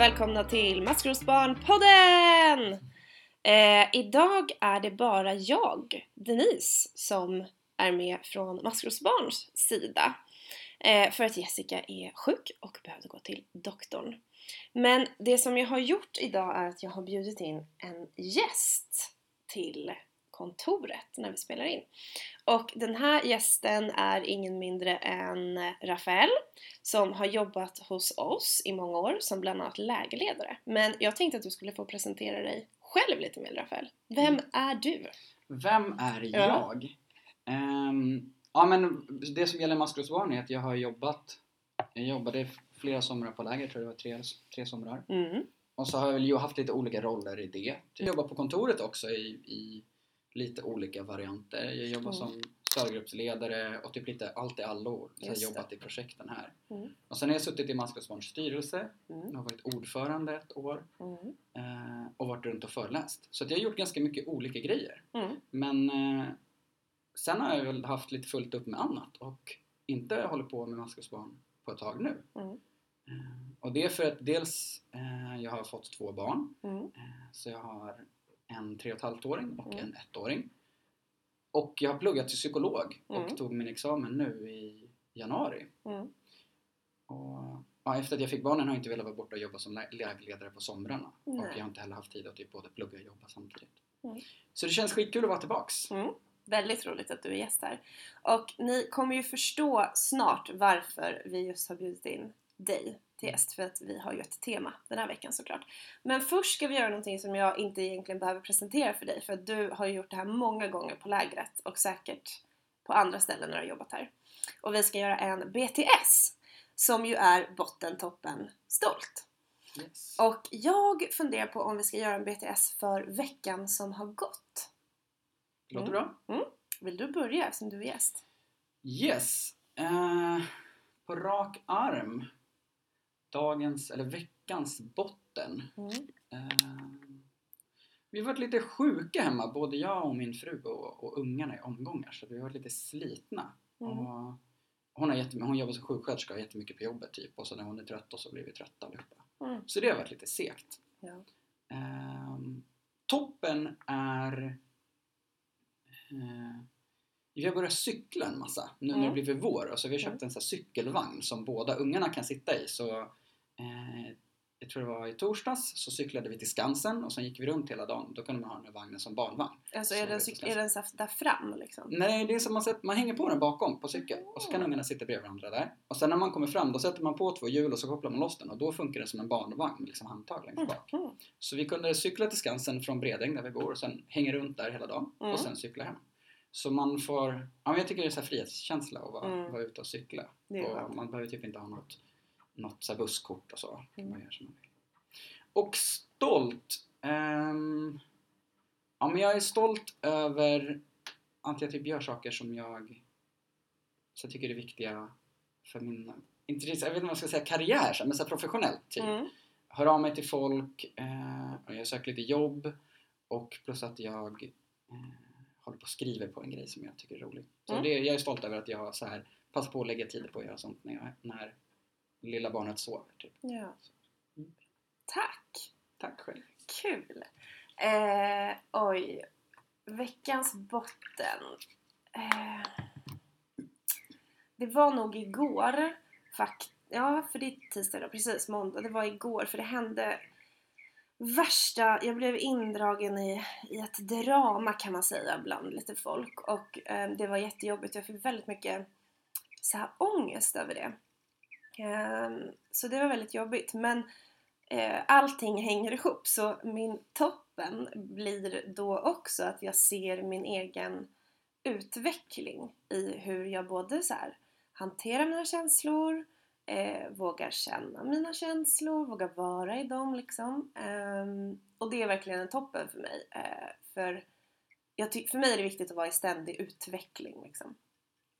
Och välkomna till Maskrosbarn-podden! Eh, idag är det bara jag, Denise, som är med från Maskrosbarns sida. Eh, för att Jessica är sjuk och behövde gå till doktorn. Men det som jag har gjort idag är att jag har bjudit in en gäst till kontoret när vi spelar in. Och den här gästen är ingen mindre än Rafael som har jobbat hos oss i många år som bland annat lägerledare. Men jag tänkte att du skulle få presentera dig själv lite mer Rafael. Vem Mm. är du? Vem är Ja. jag? Ehm, ja men det som gäller Maskrosbarn är att jag har jobbat Jag jobbade flera somrar på läger, jag tror det var tre, tre somrar. Mm. Och så har jag väl haft lite olika roller i det. Jag jobbar på kontoret också i, i lite olika varianter. Jag jobbar Mm. som stödgruppsledare och typ lite allt i allo. Så jag har jobbat i projekten här. Mm. Och sen har jag suttit i Maskrosbarns styrelse. Jag Mm. har varit ordförande ett år. Mm. Eh, och varit runt och föreläst. Så jag har gjort ganska mycket olika grejer. Mm. Men eh, sen har jag väl haft lite fullt upp med annat och inte hållit på med maskrosbarn på ett tag nu. Mm. Eh, och det är för att dels eh, jag har fått två barn. Mm. Så jag har en tre och ett halvt åring och Mm. en ettåring. Och jag har pluggat till psykolog och Mm. tog min examen nu i januari. Mm. Och, ja, efter att jag fick barnen har jag inte velat vara borta och jobba som lä- lägerledare på somrarna. Och jag har inte heller haft tid att typ både plugga och jobba samtidigt. Mm. Så det känns skitkul att vara tillbaks. Mm. Väldigt roligt att du är gäst här. Och ni kommer ju förstå snart varför vi just har bjudit in dig till gäst. För att vi har ju ett tema den här veckan såklart. Men först ska vi göra någonting som jag inte egentligen behöver presentera för dig. För att du har ju gjort det här många gånger på lägret och säkert på andra ställen när du har jobbat här. Och vi ska göra en BTS som ju är botten, toppen, stolt. Yes. Och jag funderar på om vi ska göra en BTS för veckan som har gått. Låter Mm. bra? Vill du börja eftersom du är gäst? Yes. Eh, på rak arm. Dagens, eller veckans botten. Mm. Eh, vi har varit lite sjuka hemma, både jag och min fru och, och ungarna i omgångar. Så vi har varit lite slitna. Mm. Och hon, har hon jobbar som sjuksköterska och har jättemycket på jobbet typ. Och så när hon är trött och så blir vi trötta allihopa. Mm. Så det har varit lite segt. Ja. Ehm, toppen är... Eh, vi har börjat cykla en massa nu när Mm. det blivit vår. Alltså vi har köpt Mm. en här cykelvagn som båda ungarna kan sitta i. Så, eh, jag tror det var i torsdags så cyklade vi till Skansen och sen gick vi runt hela dagen. Då kunde man ha den här vagnen som barnvagn. Alltså Så är den, är den så där fram liksom? Nej, det är som man, sätter, man hänger på den bakom på cykeln och så kan ungarna sitta bredvid varandra där. Och sen när man kommer fram då sätter man på två hjul och så kopplar man loss den och då funkar den som en barnvagn med liksom handtag längst bak. Mm. Så vi kunde cykla till Skansen från Bredäng där vi bor och sen hänga runt där hela dagen Mm. och sen cykla hem. Så man får, ja men jag tycker det är så här frihetskänsla att vara, Mm. vara ute och cykla. Och man behöver typ inte ha något, något så busskort och så. Mm. Man gör som man vill. Och stolt. ehm, ja men jag är stolt över att jag typ gör saker som jag så jag tycker är viktiga för min, inte, jag vet inte vad jag ska säga, karriär, men så professionellt typ Mm. hör av mig till folk eh, och jag söker lite jobb och plus att jag eh, håller på och skriver på en grej som jag tycker är rolig. Så Mm. det, jag är stolt över att jag så här passar på att lägga tid på att göra sånt när, jag, när lilla barnet sover. Typ. Ja. Mm. Tack! Tack själv. Kul! Eh, oj. Veckans botten. Eh, det var nog igår. Fakt ja, för det är tisdag då, precis. Måndag. Det var igår för det hände värsta, jag blev indragen i, i ett drama kan man säga bland lite folk och eh, det var jättejobbigt. Jag fick väldigt mycket så här ångest över det. Eh, så det var väldigt jobbigt men eh, allting hänger ihop så min toppen blir då också att jag ser min egen utveckling i hur jag både så här hanterar mina känslor, eh, vågar känna mina känslor, vågar vara i dem liksom. Ehm, och det är verkligen en toppen för mig. Eh, för, jag ty- för mig är det viktigt att vara i ständig utveckling liksom.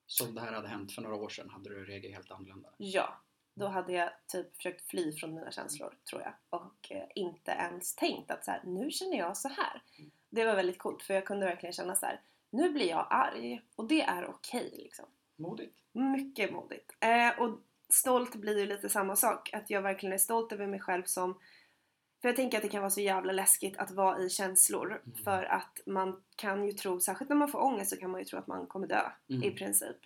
Så om det här hade hänt för några år sedan hade du reagerat helt annorlunda? Ja, då hade jag typ försökt fly från mina känslor tror jag. Och eh, inte ens tänkt att så här, nu känner jag så här. Mm. Det var väldigt coolt för jag kunde verkligen känna så här, nu blir jag arg och det är okej liksom. Modigt. Mycket modigt. Eh, och stolt blir ju lite samma sak. Att jag verkligen är stolt över mig själv som för jag tänker att det kan vara så jävla läskigt att vara i känslor Mm. för att man kan ju tro, särskilt när man får ångest så kan man ju tro att man kommer dö Mm. i princip.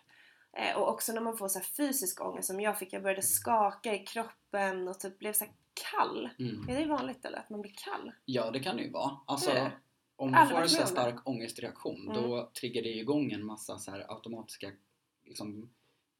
Eh, och också när man får så här fysisk ångest som jag fick, jag Mm. började skaka i kroppen och typ blev så kall. Mm. Är det vanligt eller? Att man blir kall? Ja, det kan det ju vara. Alltså, det. om du får en så stark ångestreaktion Mm. då triggar det igång en massa så här automatiska liksom,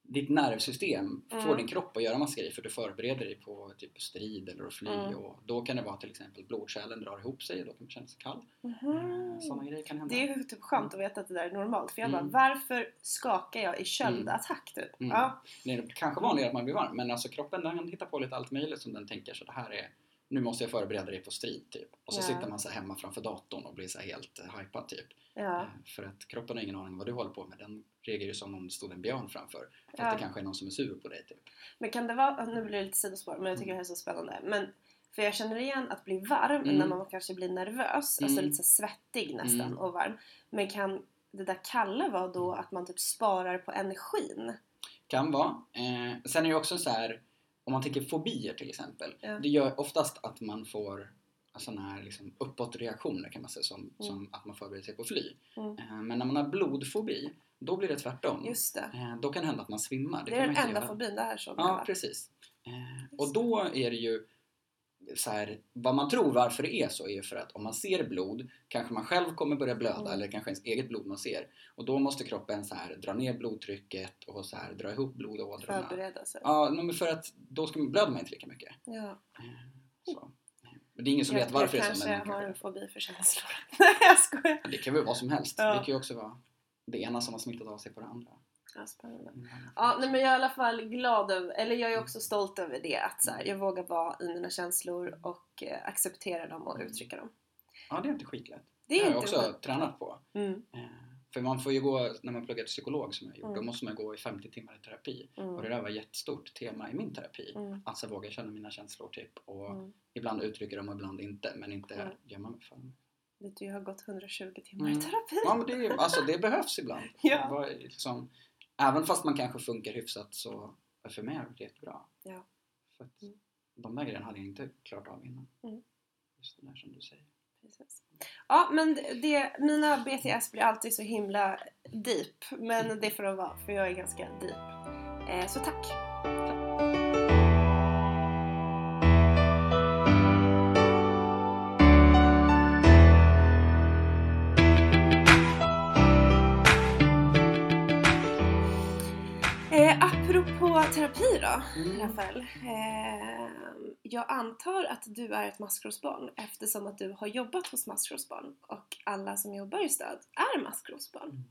ditt nervsystem får Mm. din kropp att göra massa grejer för du förbereder dig på typ strid eller att fly Mm. och då kan det vara till exempel blodkärlen drar ihop sig och då kan man känna sig kall. Mhm. Sådana grejer kan hända. Det är typ skönt att veta att det där är normalt för jag Mm. bara varför skakar jag i köldattack typ? Mm. Ja. Det är kanske vanligare att man blir varm men alltså kroppen den hittar på lite allt möjligt som den tänker så det här är nu måste jag förbereda dig på strid typ. Och så Ja. sitter man så hemma framför datorn och blir så helt eh, hypad typ. ja. Eh, För att kroppen har ingen aning vad du håller på med. Den reagerar ju som om det stod en björn framför. För Ja. att det kanske är någon som är sur på dig typ. Men kan det vara, nu blir det lite sidospår men jag tycker det här är så spännande. Men, för jag känner igen att bli varm Mm. när man kanske blir nervös, alltså Mm. lite så svettig nästan Mm. och varm. Men kan det där kalla vara då att man typ sparar på energin? Kan vara. Eh, sen är det också så här om man tänker fobier till exempel. Ja. Det gör oftast att man får sådana här liksom uppåtreaktioner kan man säga som, som att man förbereder sig på att fly. Mm. Eh, men när man har blodfobi då blir det tvärtom. Just det. Eh, då kan det hända att man svimmar. Det, kan är den enda göra. fobin det här som Ja, precis. Eh, och då är det ju så här, vad man tror varför det är så är ju för att om man ser blod kanske man själv kommer börja blöda Mm. eller kanske ens eget blod man ser och då måste kroppen så här dra ner blodtrycket och så här dra ihop blodådrorna. Förbereda sig. Ja, men för att då ska man, blöder man inte lika mycket. Ja. Eh, Så. Men det är ingen som jag, vet varför jag det är så. kanske Men man har kanske, en fobi för känslor. Nej jag skojar. det kan väl vara som helst. Ja. Det kan ju också vara det ena som har smittat av sig på det andra. Ja, spännande. Mm. Ja, nej, men jag är i alla fall glad över, eller jag är också stolt över det att så här, jag vågar vara i mina känslor och eh, acceptera dem och uttrycka dem. Ja, det är inte skitlätt. Det har jag också skit. tränat på. Mm, Eh, För man får ju gå, när man pluggar till psykolog som jag gjort, Mm. då måste man gå i 50 timmar i terapi. Och det mm, där var ett jättestort tema i min terapi. mm, Att så våga känna mina känslor typ. Och mm. ibland uttrycker dem och ibland inte. Men inte Mm. gömma mig för dem. Du, har gått 120 timmar Mm. i terapi. Ja men det, alltså, det behövs ibland. Ja. Var liksom, även fast man kanske funkar hyfsat så för mig har det varit jättebra. Ja. För att Mm. de där grejerna hade jag inte klarat av innan. Mm. Just det där som du säger. Precis. Ja, men det, mina BTS blir alltid så himla deep. Men det får de vara, för jag är ganska deep. Eh, så tack! Terapi då, Mm. Rafael. Eh, jag antar att du är ett maskrosbarn eftersom att du har jobbat hos maskrosbarn och alla som jobbar i stöd är maskrosbarn. Mm.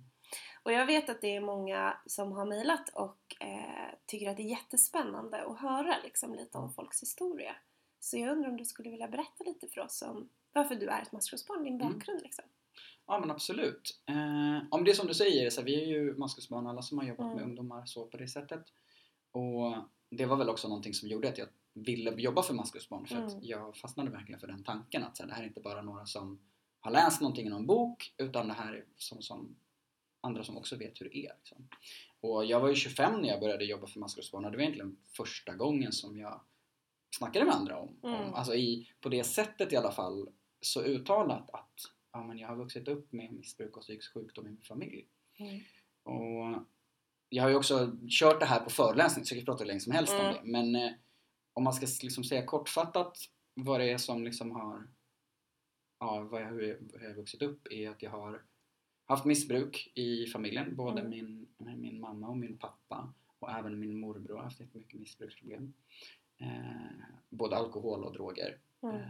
Och jag vet att det är många som har mejlat och eh, tycker att det är jättespännande att höra liksom, lite om folks historia. Så jag undrar om du skulle vilja berätta lite för oss om varför du är ett maskrosbarn, din Mm. bakgrund liksom. Ja men absolut. Eh, om det är som du säger, så vi är ju maskrosbarn alla som har jobbat Mm. med ungdomar så på det sättet. Och det var väl också någonting som gjorde att jag ville jobba för maskrosbarn för Mm. att jag fastnade verkligen för den tanken att så här, det här är inte bara några som har läst någonting i någon bok utan det här är som, som andra som också vet hur det är. Liksom. Och jag var ju 25 när jag började jobba för maskrosbarn och det var egentligen första gången som jag snackade med andra om, Mm. om alltså i, på det sättet i alla fall, så uttalat att ja, men jag har vuxit upp med missbruk och psykisk sjukdom i min familj. Mm. Och jag har ju också kört det här på föreläsning så jag kan prata hur länge som helst om Mm. det. Men eh, om man ska liksom säga kortfattat vad det är som liksom har ja, vad jag, hur, jag, har vuxit upp är att jag har haft missbruk i familjen. Både Mm. min, min mamma och min pappa och även min morbror har haft jättemycket missbruksproblem. Eh, både alkohol och droger. Mm. Eh,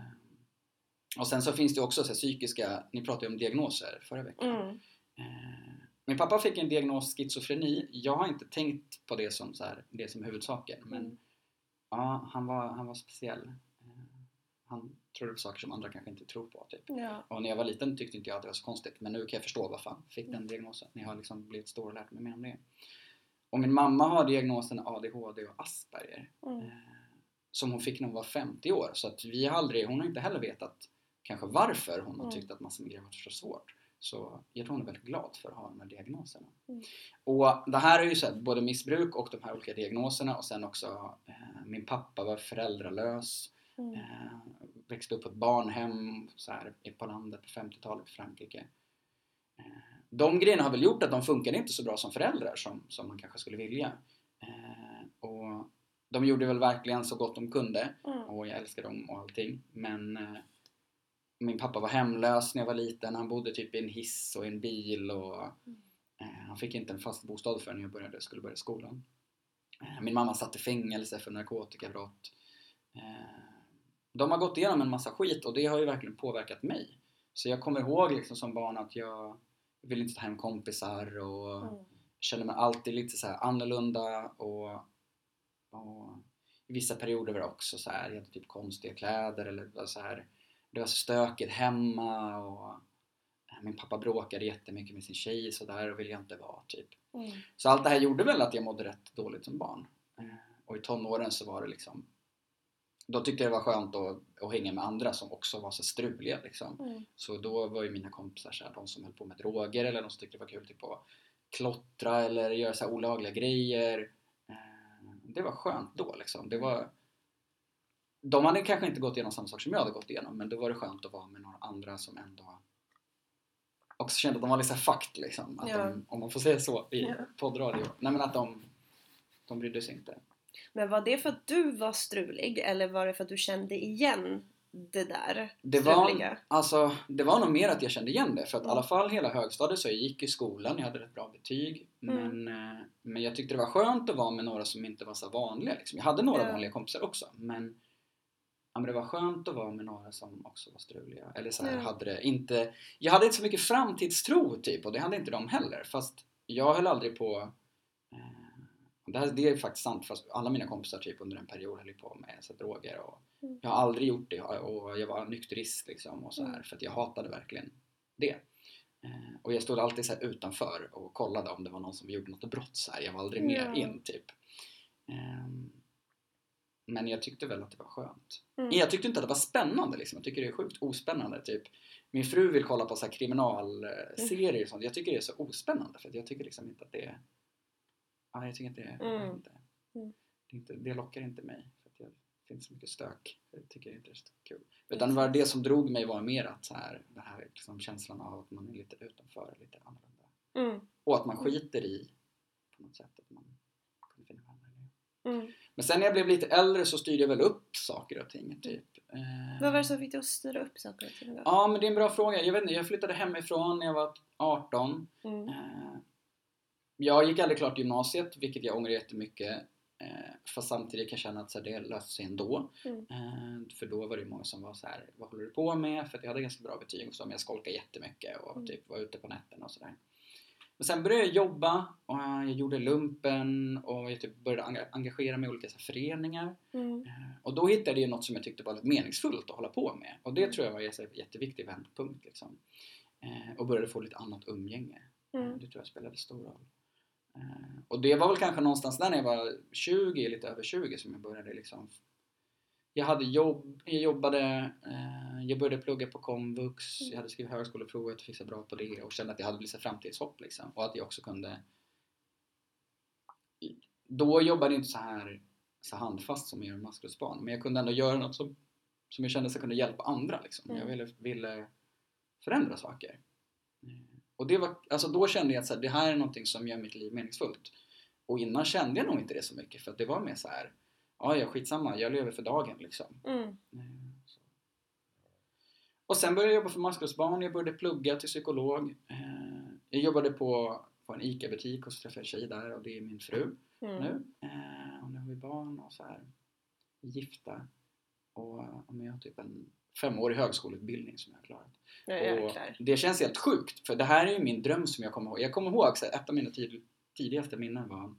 och sen så finns det också så här, psykiska, ni pratade ju om diagnoser förra veckan. Mm. Eh, min pappa fick en diagnos schizofreni. Jag har inte tänkt på det som, så här, det som huvudsaken. Men Mm. ja, han var, han var speciell. Eh, han trodde på saker som andra kanske inte tror på. Typ. Ja. Och när jag var liten tyckte inte jag att det var så konstigt. Men nu kan jag förstå varför han fick den diagnosen. När jag har liksom blivit stor och lärt mig mer om det. Och min mamma har diagnosen ADHD och Asperger. Mm. Eh, som hon fick när hon var 50 år. Så att vi har aldrig, hon har inte heller vetat kanske varför hon har Mm. tyckt att med grejer varit så svårt. Så jag tror hon är väldigt glad för att ha de här diagnoserna. Mm. Och det här är ju så här, både missbruk och de här olika diagnoserna och sen också eh, min pappa var föräldralös. Mm. Eh, växte upp på ett barnhem så här, på landet på 50-talet i Frankrike. Eh, de grejerna har väl gjort att de funkade inte så bra som föräldrar som, som man kanske skulle vilja. Eh, och de gjorde väl verkligen så gott de kunde Mm. och jag älskar dem och allting. Men eh, min pappa var hemlös när jag var liten. Han bodde typ i en hiss och i en bil och eh, han fick inte en fast bostad förrän jag började, skulle börja skolan. Eh, min mamma satt i fängelse för narkotikabrott. Eh, de har gått igenom en massa skit och det har ju verkligen påverkat mig. Så jag kommer ihåg liksom som barn att jag vill inte ta hem kompisar och Mm. kände mig alltid lite så annorlunda och, och i vissa perioder var det också så här, jag hade typ konstiga kläder eller så här, det var så stökigt hemma och eh, min pappa bråkade jättemycket med sin tjej så där och ville jag inte vara typ. Mm. Så allt det här gjorde väl att jag mådde rätt dåligt som barn. Eh, Och i tonåren så var det liksom då tyckte jag det var skönt att, att hänga med andra som också var så struliga liksom. Mm. Så då var ju mina kompisar så här, de som höll på med droger eller de som tyckte det var kul typ att klottra eller göra så olagliga grejer. Eh, Det var skönt då liksom. Det var... De hade kanske inte gått igenom samma sak som jag hade gått igenom men då var det skönt att vara med några andra som ändå också kände att de var lite här fucked liksom. Att Ja. de, om man får säga så i Ja. poddradio. Nej men att de, de brydde sig inte. Men var det för att du var strulig eller var det för att du kände igen det där Det var, alltså, det var nog mer att jag kände igen det för att i Mm. alla fall hela högstadiet så jag gick i skolan, jag hade rätt bra betyg Mm. men, eh, men jag tyckte det var skönt att vara med några som inte var så vanliga liksom. Jag hade några Ja. vanliga kompisar också men, ja, men det var skönt att vara med några som också var struliga eller så här, hade det inte Jag hade inte så mycket framtidstro typ och det hade inte de heller fast jag höll aldrig på eh, det, här, det är faktiskt sant fast alla mina kompisar typ under en period höll på med så här, droger och Mm. jag har aldrig gjort det och jag var nykterist liksom och så här Mm. för att jag hatade verkligen det. Eh, och jag stod alltid så utanför och kollade om det var någon som gjorde något brott så här. Jag var aldrig med Ja. in typ. Ehm, men jag tyckte väl att det var skönt. Mm. Jag tyckte inte att det var spännande liksom. Jag tycker det är sjukt ospännande. Typ. Min fru vill kolla på så här kriminalserier och sånt. Jag tycker det är så ospännande för jag tycker liksom inte att det är... Ja, jag tycker inte det, jag Mm. inte. Mm. Det, inte, det lockar inte mig. För jag, det finns så mycket stök. Jag tycker inte det är så kul. Utan det, var det som drog mig var mer att så här, den här liksom känslan av att man är lite utanför, lite annorlunda. Mm. Och att man skiter i på något sätt att man kunde finna vänner. Mm. Men sen när jag blev lite äldre så styrde jag väl upp saker och ting. Typ. Eh, Vad var det som fick dig att styra upp saker och ting då? Ja, men det är en bra fråga. Jag vet inte, jag flyttade hemifrån när jag var 18. Mm. Eh, jag gick aldrig klart gymnasiet, vilket jag ångrar jättemycket. Eh, fast samtidigt kan jag känna att så här, det löste sig ändå. Mm. För då var det många som var så här, vad håller du på med? För jag hade ganska bra betyg och så, men jag skolkade jättemycket och Mm. typ var ute på nätterna och sådär. Men sen började jag jobba och jag gjorde lumpen och jag typ började enga- engagera mig i olika så här, föreningar. Mm. Eh, Och då hittade jag något som jag tyckte var lite meningsfullt att hålla på med. Och det tror jag var en jätteviktig vändpunkt. Liksom. Eh, Och började få lite annat umgänge. Mm. Det tror jag spelade stor roll. Eh, Och det var väl kanske någonstans där när jag var 20, lite över 20, som jag började liksom jag hade jobb, jag jobbade, eh, jag började plugga på komvux, jag hade skrivit högskoleprovet och så bra på det och kände att jag hade lite framtidshopp liksom. Och att jag också kunde Då jobbade jag inte så här, så handfast som jag gör med maskrosbarn, men jag kunde ändå göra något som, som jag kände så kunde hjälpa andra liksom. Mm. Jag ville, ville förändra saker. Eh, Och det var, alltså då kände jag att så här, det här är någonting som gör mitt liv meningsfullt. Och innan kände jag nog inte det så mycket för att det var mer så här, ja ja skitsamma, jag lever för dagen liksom. Mm. Eh. Och sen började jag jobba för maskrosbarn, jag började plugga till psykolog. Eh, Jag jobbade på, på en ICA-butik och så träffade jag en tjej där och det är min fru Mm. nu. Eh, Och nu har vi barn och så här gifta. Och men jag har typ en femårig högskoleutbildning som jag har klarat. Ja, Och det känns helt sjukt för det här är ju min dröm som jag kommer ihåg. Jag kommer ihåg här, ett av mina tid, tidigaste minnen var.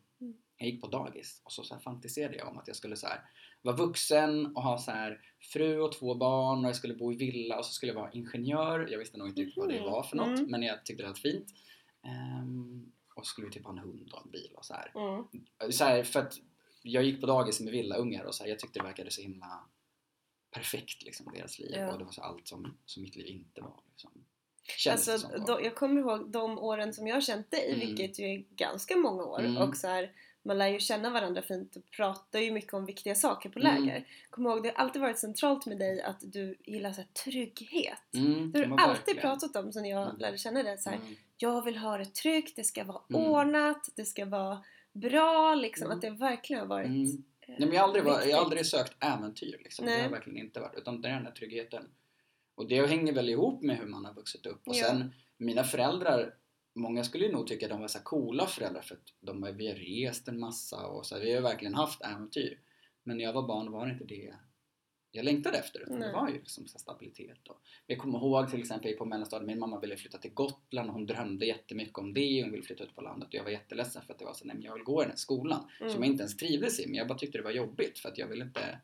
Jag gick på dagis och så, så fantiserade jag om att jag skulle så här, vara vuxen och ha så här, fru och två barn och jag skulle bo i villa och så skulle jag vara ingenjör. Jag visste nog inte riktigt vad det Mhm. var för något Mm. men jag tyckte det var fint. Ehm, och skulle typ ha en hund och en bil och så här. Mm. Så här för att jag gick på dagis med villaungar och så här, jag tyckte det verkade så himla perfekt liksom deras liv Ja. och det var så allt som, som mitt liv inte var. Liksom. Känns Alltså, då, jag kommer ihåg de åren som jag har känt dig, Mm. vilket ju är ganska många år. Mm. Och så här, man lär ju känna varandra fint och pratar ju mycket om viktiga saker på Mm. läger. Kommer ihåg, det har alltid varit centralt med dig att du gillar så här, trygghet. Mm, Det har du alltid verkligen. pratat om sen jag Mm. lärde känna dig. Så här, Mm. Jag vill ha det tryggt, det ska vara Mm. ordnat, det ska vara bra liksom. Mm. Att det verkligen har varit Mm. eh, Nej, men jag, har aldrig varit, jag har aldrig sökt äventyr liksom. Det har verkligen inte varit. Utan det är den där tryggheten. Och det hänger väl ihop med hur man har vuxit upp. Och Ja. sen, mina föräldrar, många skulle ju nog tycka att de var så coola föräldrar för att de har, vi har rest en massa och så här, vi har verkligen haft äventyr. Men när jag var barn var det inte det jag längtade efter utan det var ju liksom så stabilitet. Och jag kommer ihåg till exempel på mellanstadiet, min mamma ville flytta till Gotland och hon drömde jättemycket om det. Hon ville flytta ut på landet och jag var jätteledsen för att det var så nej men jag vill gå i den här skolan Mm. som jag inte ens trivdes i men jag bara tyckte det var jobbigt för att jag ville inte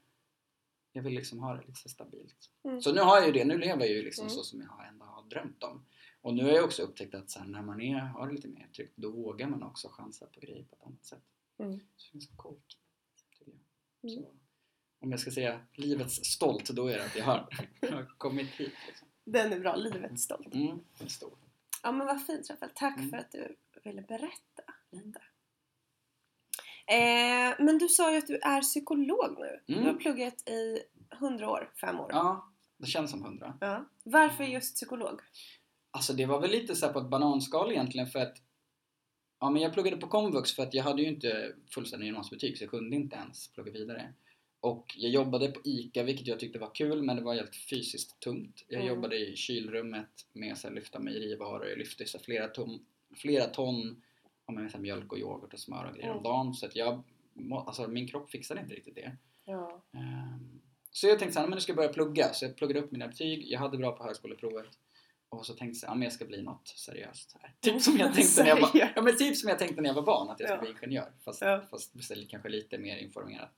jag vill liksom ha det lite så stabilt. Mm. Så nu har jag ju det, nu lever jag ju liksom Mm. så som jag ändå har drömt om. Och nu har jag också upptäckt att sen när man är, har det lite mer tryggt då vågar man också chansa på grejer på ett annat sätt. Mm. Så det är ganska coolt. Jag. Mm. Så, om jag ska säga livets stolt då är det att jag har, kommit hit. Liksom. Den är bra, livet stolt. Mm, det är stor. Ja men vad fint Rafael, tack Mm. för att du ville berätta lite. Eh, men du sa ju att du är psykolog nu. Mm. Du har pluggat i 100 år, fem år. Ja, det känns som hundra. Ja. Varför just psykolog? Alltså det var väl lite så här på ett bananskal egentligen för att Ja men jag pluggade på komvux för att jag hade ju inte fullständig gymnasiebetyg så jag kunde inte ens plugga vidare. Och jag jobbade på ICA vilket jag tyckte var kul men det var helt fysiskt tungt. Jag Mm. jobbade i kylrummet med att lyfta mejerivaror. Jag lyfte så flera ton, flera ton ja, men, så här, mjölk och yoghurt och smör och grejer om Mm. dagen. Så att jag, alltså min kropp fixade inte riktigt det. Ja. Ehm, Så jag tänkte såhär, men nu ska jag börja plugga. Så jag pluggade upp mina betyg, jag hade bra på högskoleprovet. Och så tänkte jag, ja men jag ska bli något seriöst här. Typ som jag tänkte när jag var, ja, men typ som jag tänkte när jag var barn, att jag skulle Ja. bli ingenjör. Fast, Ja. fast kanske lite mer informerat.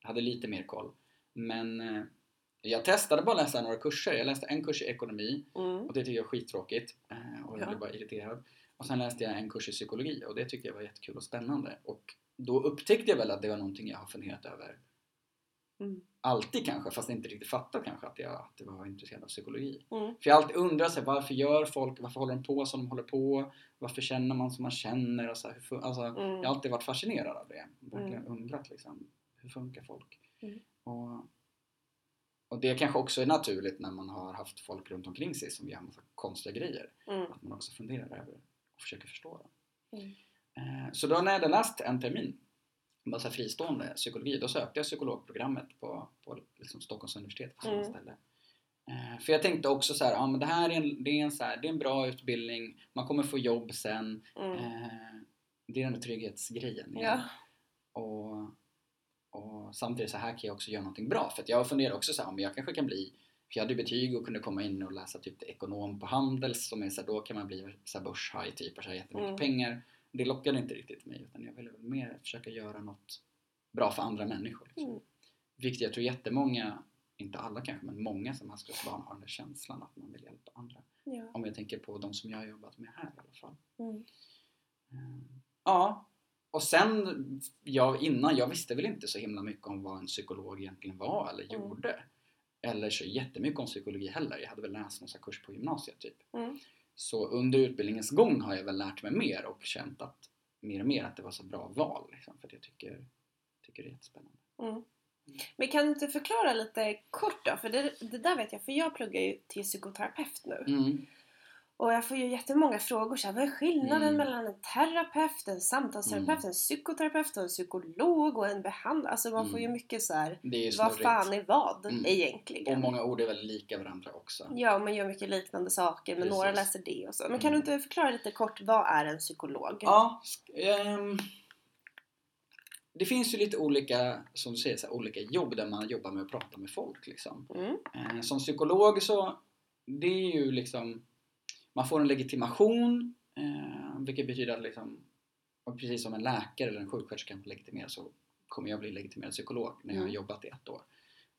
Jag hade lite mer koll. Men eh, jag testade bara läsa några kurser. Jag läste en kurs i ekonomi Mm. och det tyckte jag var skittråkigt. eh, Och jag Ja. blev bara irriterad. Och sen läste jag en kurs i psykologi och det tyckte jag var jättekul och spännande. Och då upptäckte jag väl att det var någonting jag har funderat över Mm. alltid kanske, fast inte riktigt fattat kanske att jag, att jag var intresserad av psykologi. Mm. För jag alltid undrat så här, varför gör folk, varför håller de på som de håller på? Varför känner man som man känner? Och så här, hur, alltså, Mm. Jag har alltid varit fascinerad av det. Verkligen undrat liksom, hur funkar folk? Mm. Och, och det kanske också är naturligt när man har haft folk runt omkring sig som gör massa konstiga grejer. Mm. Att man också funderar över och försöker förstå dem. Mm. Eh, Så då när jag hade läst en termin, här fristående psykologi, då sökte jag psykologprogrammet på, på liksom Stockholms universitet på samma Mm. ställe. Eh, För jag tänkte också så här, ja men det här är en, det är en, så här, det är en bra utbildning, man kommer få jobb sen. Mm. Eh, Det är den där trygghetsgrejen. Ja. Och, och samtidigt så här kan jag också göra någonting bra. För jag funderar också så här, men jag kanske kan bli för jag hade betyg och kunde komma in och läsa typ ekonom på Handels som är så här, då kan man bli så här börshaj typ och här jättemycket Mm. pengar. Det lockade inte riktigt mig utan jag ville mer försöka göra något bra för andra människor. Liksom. Mm. Vilket jag tror jättemånga, inte alla kanske, men många som maskrosbarn har den där känslan att man vill hjälpa andra. Ja. Om jag tänker på de som jag har jobbat med här i alla fall. Mm. Eh, Ja, och sen jag, innan, jag visste väl inte så himla mycket om vad en psykolog egentligen var eller Mm. gjorde. Eller så jättemycket om psykologi heller. Jag hade väl läst någon kurs på gymnasiet typ. Mm. Så under utbildningens gång har jag väl lärt mig mer och känt att mer och mer att det var så bra val. Liksom, för jag tycker, tycker det är jättespännande. Mm. Men kan du inte förklara lite kort då? För det, det där vet jag, för jag pluggar ju till psykoterapeut nu. Mm. Och jag får ju jättemånga frågor så här, vad är skillnaden Mm. mellan en terapeut, en samtalsterapeut, Mm. en psykoterapeut och en psykolog och en behandlare? Alltså man får ju Mm. mycket så här, vad fan är vad Mm. egentligen? Och många ord är väldigt lika varandra också. Ja, man gör mycket liknande saker men några Precis. läser det och så. Men kan Mm. du inte förklara lite kort, vad är en psykolog? Ja, ehm, det finns ju lite olika, som du säger, så här, olika jobb där man jobbar med att prata med folk. Liksom. Mm. Eh, som psykolog så, det är ju liksom, man får en legitimation, eh, vilket betyder att liksom, precis som en läkare eller en sjuksköterska kan legitimera så kommer jag bli legitimerad psykolog när jag har Mm. jobbat i ett år.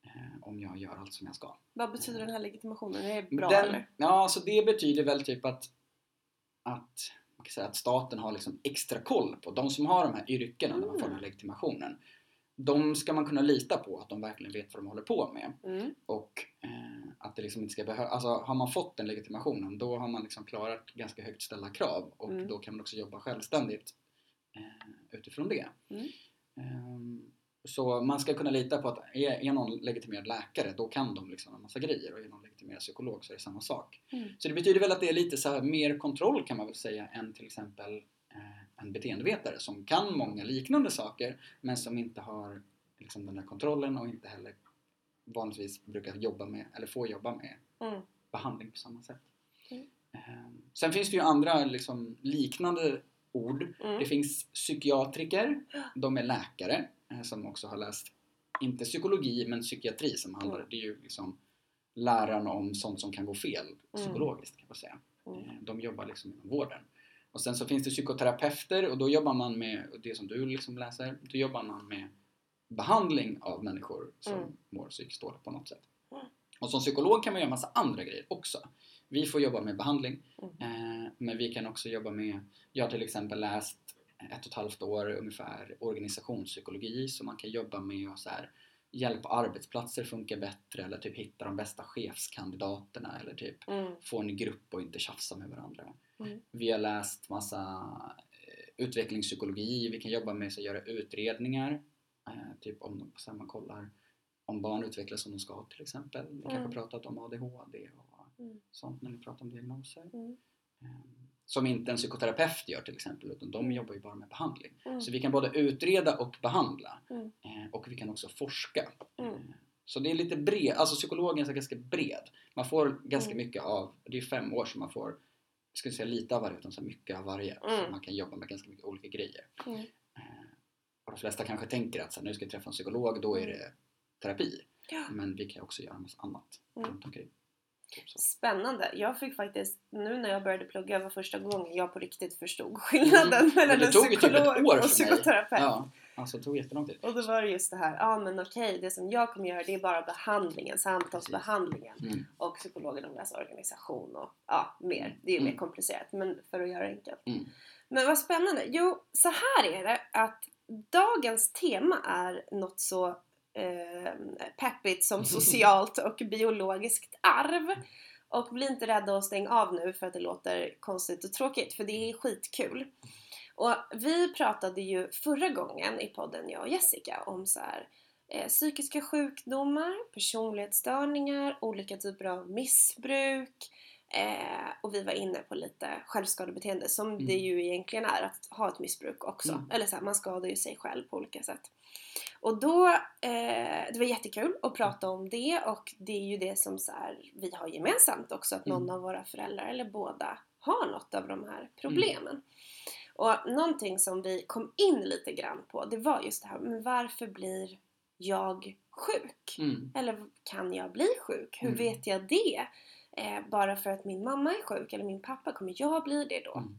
Eh, om jag gör allt som jag ska. Vad betyder den här legitimationen? Är det bra Den, eller? Ja, alltså det betyder väl typ att, att, man kan säga att staten har liksom extra koll på de som har de här yrkena när man får den här Mm. legitimationen. De ska man kunna lita på att de verkligen vet vad de håller på med. Mm. Och eh, att det liksom inte ska behöva, alltså har man fått den legitimationen då har man liksom klarat ganska högt ställda krav och Mm. då kan man också jobba självständigt eh, utifrån det. Mm. Ehm, så man ska kunna lita på att är, är någon legitimerad läkare då kan de liksom en massa grejer och är någon legitimerad psykolog så är det samma sak. Mm. Så det betyder väl att det är lite så här mer kontroll kan man väl säga än till exempel eh, en beteendevetare som kan många liknande saker men som inte har liksom, den där kontrollen och inte heller vanligtvis brukar jobba med, eller får jobba med Mm. behandling på samma sätt. Mm. Ehm, Sen finns det ju andra liksom, liknande ord. Mm. Det finns psykiatriker, de är läkare eh, som också har läst, inte psykologi men psykiatri som handlar, Mm. det är ju liksom läran om sånt som kan gå fel psykologiskt kan man säga. Mm. Eh, De jobbar liksom inom vården. Och sen så finns det psykoterapeuter och då jobbar man med det som du liksom läser, då jobbar man med behandling av människor som Mm. mår psykiskt dåligt på något sätt. Mm. Och som psykolog kan man göra massa andra grejer också. Vi får jobba med behandling, Mm. eh, men vi kan också jobba med, jag har till exempel läst ett och ett halvt år ungefär organisationspsykologi så man kan jobba med att så här, hjälpa arbetsplatser funka bättre eller typ hitta de bästa chefskandidaterna eller typ Mm. få en grupp och inte tjafsa med varandra. Mm. Vi har läst massa eh, utvecklingspsykologi, vi kan jobba med att göra utredningar. Eh, typ om så här, man kollar om barn utvecklas som de ska till exempel. Vi kanske Mm. pratat om ADHD och Mm. sånt när ni pratar om diagnoser. Mm. Eh, Som inte en psykoterapeut gör till exempel utan de jobbar ju bara med behandling. Mm. Så vi kan både utreda och behandla. Mm. Eh, Och vi kan också forska. Mm. Eh, Så det är lite bred, alltså psykologen är ganska bred. Man får ganska mycket av, det är fem år så man får, jag skulle säga lite av varje utan så mycket av varje. Så Mm. man kan jobba med ganska mycket olika grejer. Mm. Och de flesta kanske tänker att så här, nu ska jag träffa en psykolog, då är Mm. det terapi. Ja. Men vi kan också göra en massa annat Mm. runt omkring. Typ. Spännande. Jag fick faktiskt, nu när jag började plugga var första gången jag på riktigt förstod skillnaden Mm. mellan en typ psykolog mig. och psykoterapeut. Ja, alltså det tog jättelång tid. Och då var det just det här, ja ah, men okej, det som jag kommer göra det är bara behandlingen, samtalsbehandlingen. Mm. Och psykologen de läser organisation och ja, mer. Det är ju mer Mm. komplicerat, men för att göra det enkelt. Mm. Men vad spännande. Jo, så här är det att dagens tema är något så eh, peppigt som socialt och biologiskt arv. Och bli inte rädda och stäng av nu för att det låter konstigt och tråkigt, för det är skitkul. Och vi pratade ju förra gången i podden, jag och Jessica, om så här, eh, psykiska sjukdomar, personlighetsstörningar, olika typer av missbruk. Eh, och vi var inne på lite självskadebeteende som Mm. det ju egentligen är att ha ett missbruk också. Mm. Eller så här, man skadar ju sig själv på olika sätt. Och då, eh, det var jättekul att prata om det och det är ju det som så här, vi har gemensamt också att någon Mm. av våra föräldrar eller båda har något av de här problemen. Och någonting som vi kom in lite grann på det var just det här, men varför blir jag sjuk? Mm. Eller kan jag bli sjuk? Hur Mm. vet jag det? Eh, bara för att min mamma är sjuk eller min pappa, kommer jag bli det då? Mm.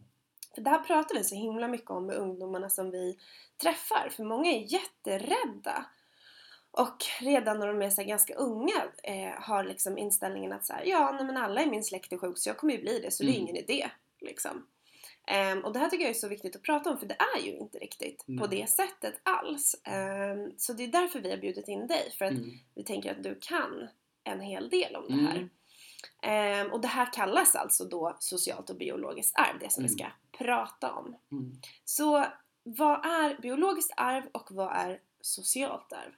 För det här pratar vi så himla mycket om med ungdomarna som vi träffar. För många är jätterädda. Och redan när de är så ganska unga eh, har liksom inställningen att så här, ja nej men alla i min släkt är sjuk så jag kommer ju bli det så det är Mm. ingen idé. Liksom. Ehm, och det här tycker jag är så viktigt att prata om för det är ju inte riktigt på Nej. det sättet alls. Ehm, så det är därför vi har bjudit in dig. För att Mm. vi tänker att du kan en hel del om det här. Ehm, och det här kallas alltså då socialt och biologiskt arv, det som vi Mm. ska prata om. Mm. Så vad är biologiskt arv och vad är socialt arv?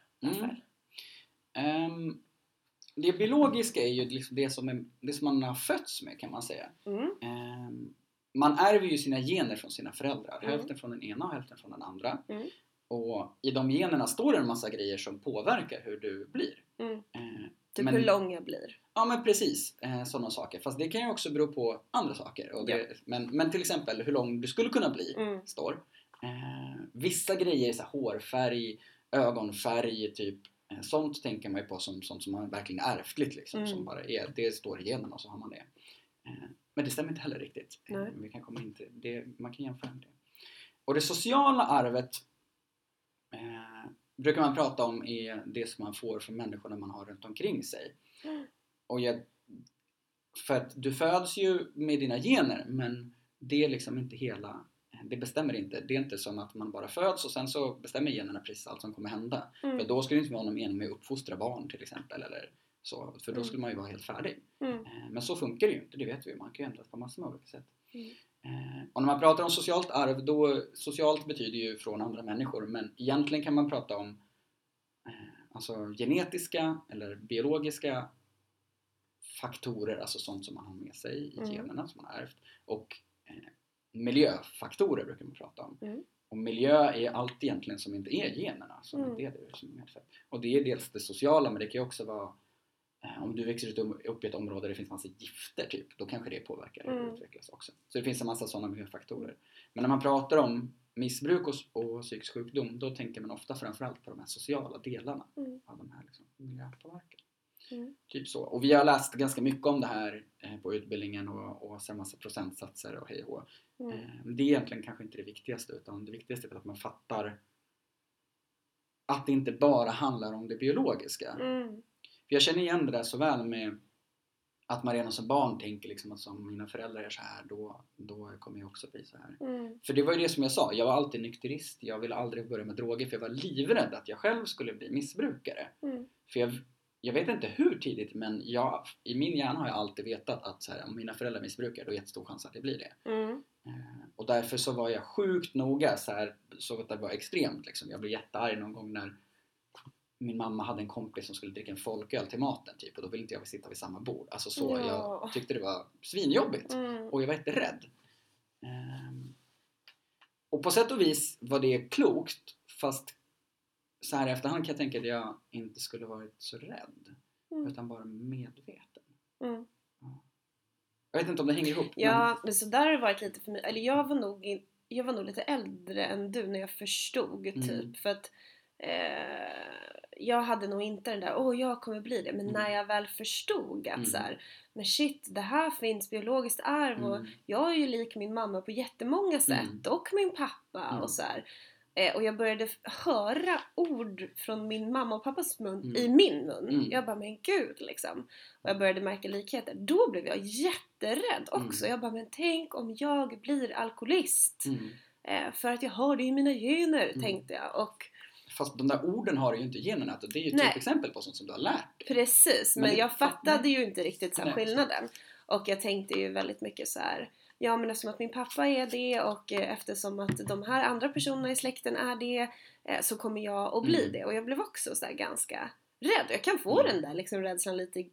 Ehm, det biologiska är ju liksom det som, är, det som man har fötts med kan man säga. Ehm, man ärver ju sina gener från sina föräldrar. Mm. Hälften från den ena och hälften från den andra. Mm. Och i de generna står det en massa grejer som påverkar hur du blir. Mm. Ehm, Typ Men- hur lång jag blir. Ja men precis, eh, sådana saker. Fast det kan ju också bero på andra saker. Och det, men, men till exempel hur lång du skulle kunna bli Mm. står. Eh, vissa grejer så här, hårfärg, ögonfärg, typ. Eh, sånt tänker man ju på som sånt som man verkligen är ärftligt liksom. Mm. Som bara är, det står i generna och så har man det. Eh, men det stämmer inte heller riktigt. Eh, vi kan komma in till det. Man kan jämföra med det. Och det sociala arvet brukar man prata om är det som man får från människorna man har runt omkring sig. Och jag, för att du föds ju med dina gener men det är liksom inte hela det bestämmer inte. Det är inte som att man bara föds och sen så bestämmer generna precis allt som kommer hända. Mm. För då skulle det inte vara någon mening med att uppfostra barn till exempel eller Så, för då Mm. skulle man ju vara helt färdig. Mm. Eh, Men så funkar det ju inte, det vet vi. Man kan ju ändras på massor med olika sätt. Mm. Eh, Och när man pratar om socialt arv, då socialt betyder ju från andra människor, men egentligen kan man prata om eh, alltså genetiska eller biologiska faktorer, alltså sånt som man har med sig i Mm. generna som man har ärvt. Och eh, miljöfaktorer brukar man prata om. Mm. Och miljö är allt egentligen som inte är generna, som Mm. inte är det som är medfött. Och det är dels det sociala, men det kan ju också vara om du växer upp- i ett område där det finns massa gifter, typ, då kanske det påverkar hur Mm. utvecklas också. Så det finns en massa sådana miljöfaktorer. Men när man pratar om missbruk och, och psykisk sjukdom, då tänker man ofta framförallt på de här sociala delarna Mm. av de här liksom, miljöpåverkan. Mm. Typ så. Och vi har läst ganska mycket om det här eh, på utbildningen och, och sen massa procentsatser och hej och. Mm. Eh, det är egentligen kanske inte det viktigaste utan det viktigaste är att man fattar att det inte bara handlar om det biologiska. Mm. För jag känner igen det där så väl med att man redan som barn tänker liksom att som mina föräldrar är så här då, då kommer jag också bli så här. Mm. För det var ju det som jag sa, jag var alltid nykterist, jag ville aldrig börja med droger för jag var livrädd att jag själv skulle bli missbrukare. Mm. För jag, jag vet inte hur tidigt men jag, i min hjärna har jag alltid vetat att så här, om mina föräldrar missbrukar då är det jättestor chans att jag blir det. Mm. Eh, och därför så var jag sjukt noga så här, så att det var extremt liksom. Jag blev jättearg någon gång när min mamma hade en kompis som skulle dricka en folköl till maten typ och då ville inte jag sitta vid samma bord. Alltså så, Ja. jag tyckte det var svinjobbigt. Mm. Och jag var jätterädd. Ehm, och på sätt och vis var det klokt fast så här i efterhand kan jag tänka att jag inte skulle varit så rädd Mm. utan bara medveten. Mm. Jag vet inte om det hänger ihop. Ja, men så där har det varit lite för mig. Eller jag var nog, jag var nog lite äldre än du när jag förstod Mm. typ. För att eh, jag hade nog inte den där, åh jag kommer bli det. Men Mm. när jag väl förstod att Mm. så här, men shit det här finns biologiskt arv Men, och mm, jag är ju lik min mamma på jättemånga sätt Mm. och min pappa Mm. och så här. Eh, och jag började höra ord från min mamma och pappas mun Mm. i min mun. Mm. Jag bara, men gud liksom. Och jag började märka likheter. Då blev jag jätterädd också. Mm. Jag bara, men tänk om jag blir alkoholist. mm. Eh, för att jag har det i mina gener, Mm. tänkte jag. Och Fast de där orden har ju inte generna. Det är ju ett Nej. typexempel på sånt som du har lärt dig. Precis, Men men, jag fattade ju inte riktigt så skillnaden. Och jag tänkte ju väldigt mycket så här. Ja men eftersom att min pappa är det och eh, eftersom att de här andra personerna i släkten är det eh, så kommer jag att bli Mm. det. Och jag blev också så ganska rädd. Jag kan få Mm. den där liksom rädslan lite.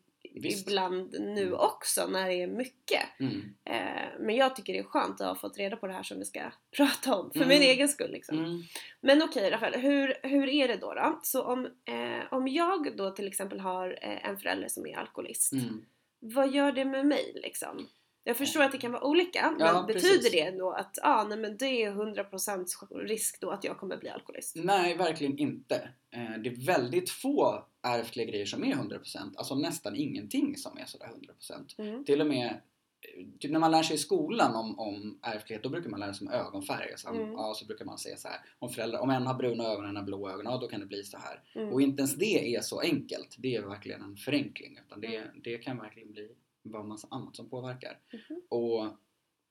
Ibland nu Mm. också när det är mycket. Mm. Eh, men jag tycker det är skönt att ha fått reda på det här som vi ska prata om. För Mm. min egen skull liksom. Mm. Men okej Rafael, hur, hur är det då? då? Så om, eh, om jag då till exempel har eh, en förälder som är alkoholist. Mm. Vad gör det med mig liksom? Jag förstår att det kan vara olika, men Ja, betyder det då att ah, nej, men det är 100% risk då att jag kommer bli alkoholist? Nej, verkligen inte. Eh, Det är väldigt få ärftliga grejer som är 100%. Alltså nästan ingenting som är sådär 100%. Mm. Till och med eh, Typ när man lär sig i skolan om, om ärftlighet, då brukar man lära sig om ögonfärg. Så, Mm. ja, så brukar man säga så här. Om, föräldrar, om en har bruna ögon och en har blå ögon, ja då kan det bli så här. Mm. Och inte ens det är så enkelt. Det är verkligen en förenkling. Utan det, Mm. det kan verkligen bli vad massa annat som påverkar. Mhm. Och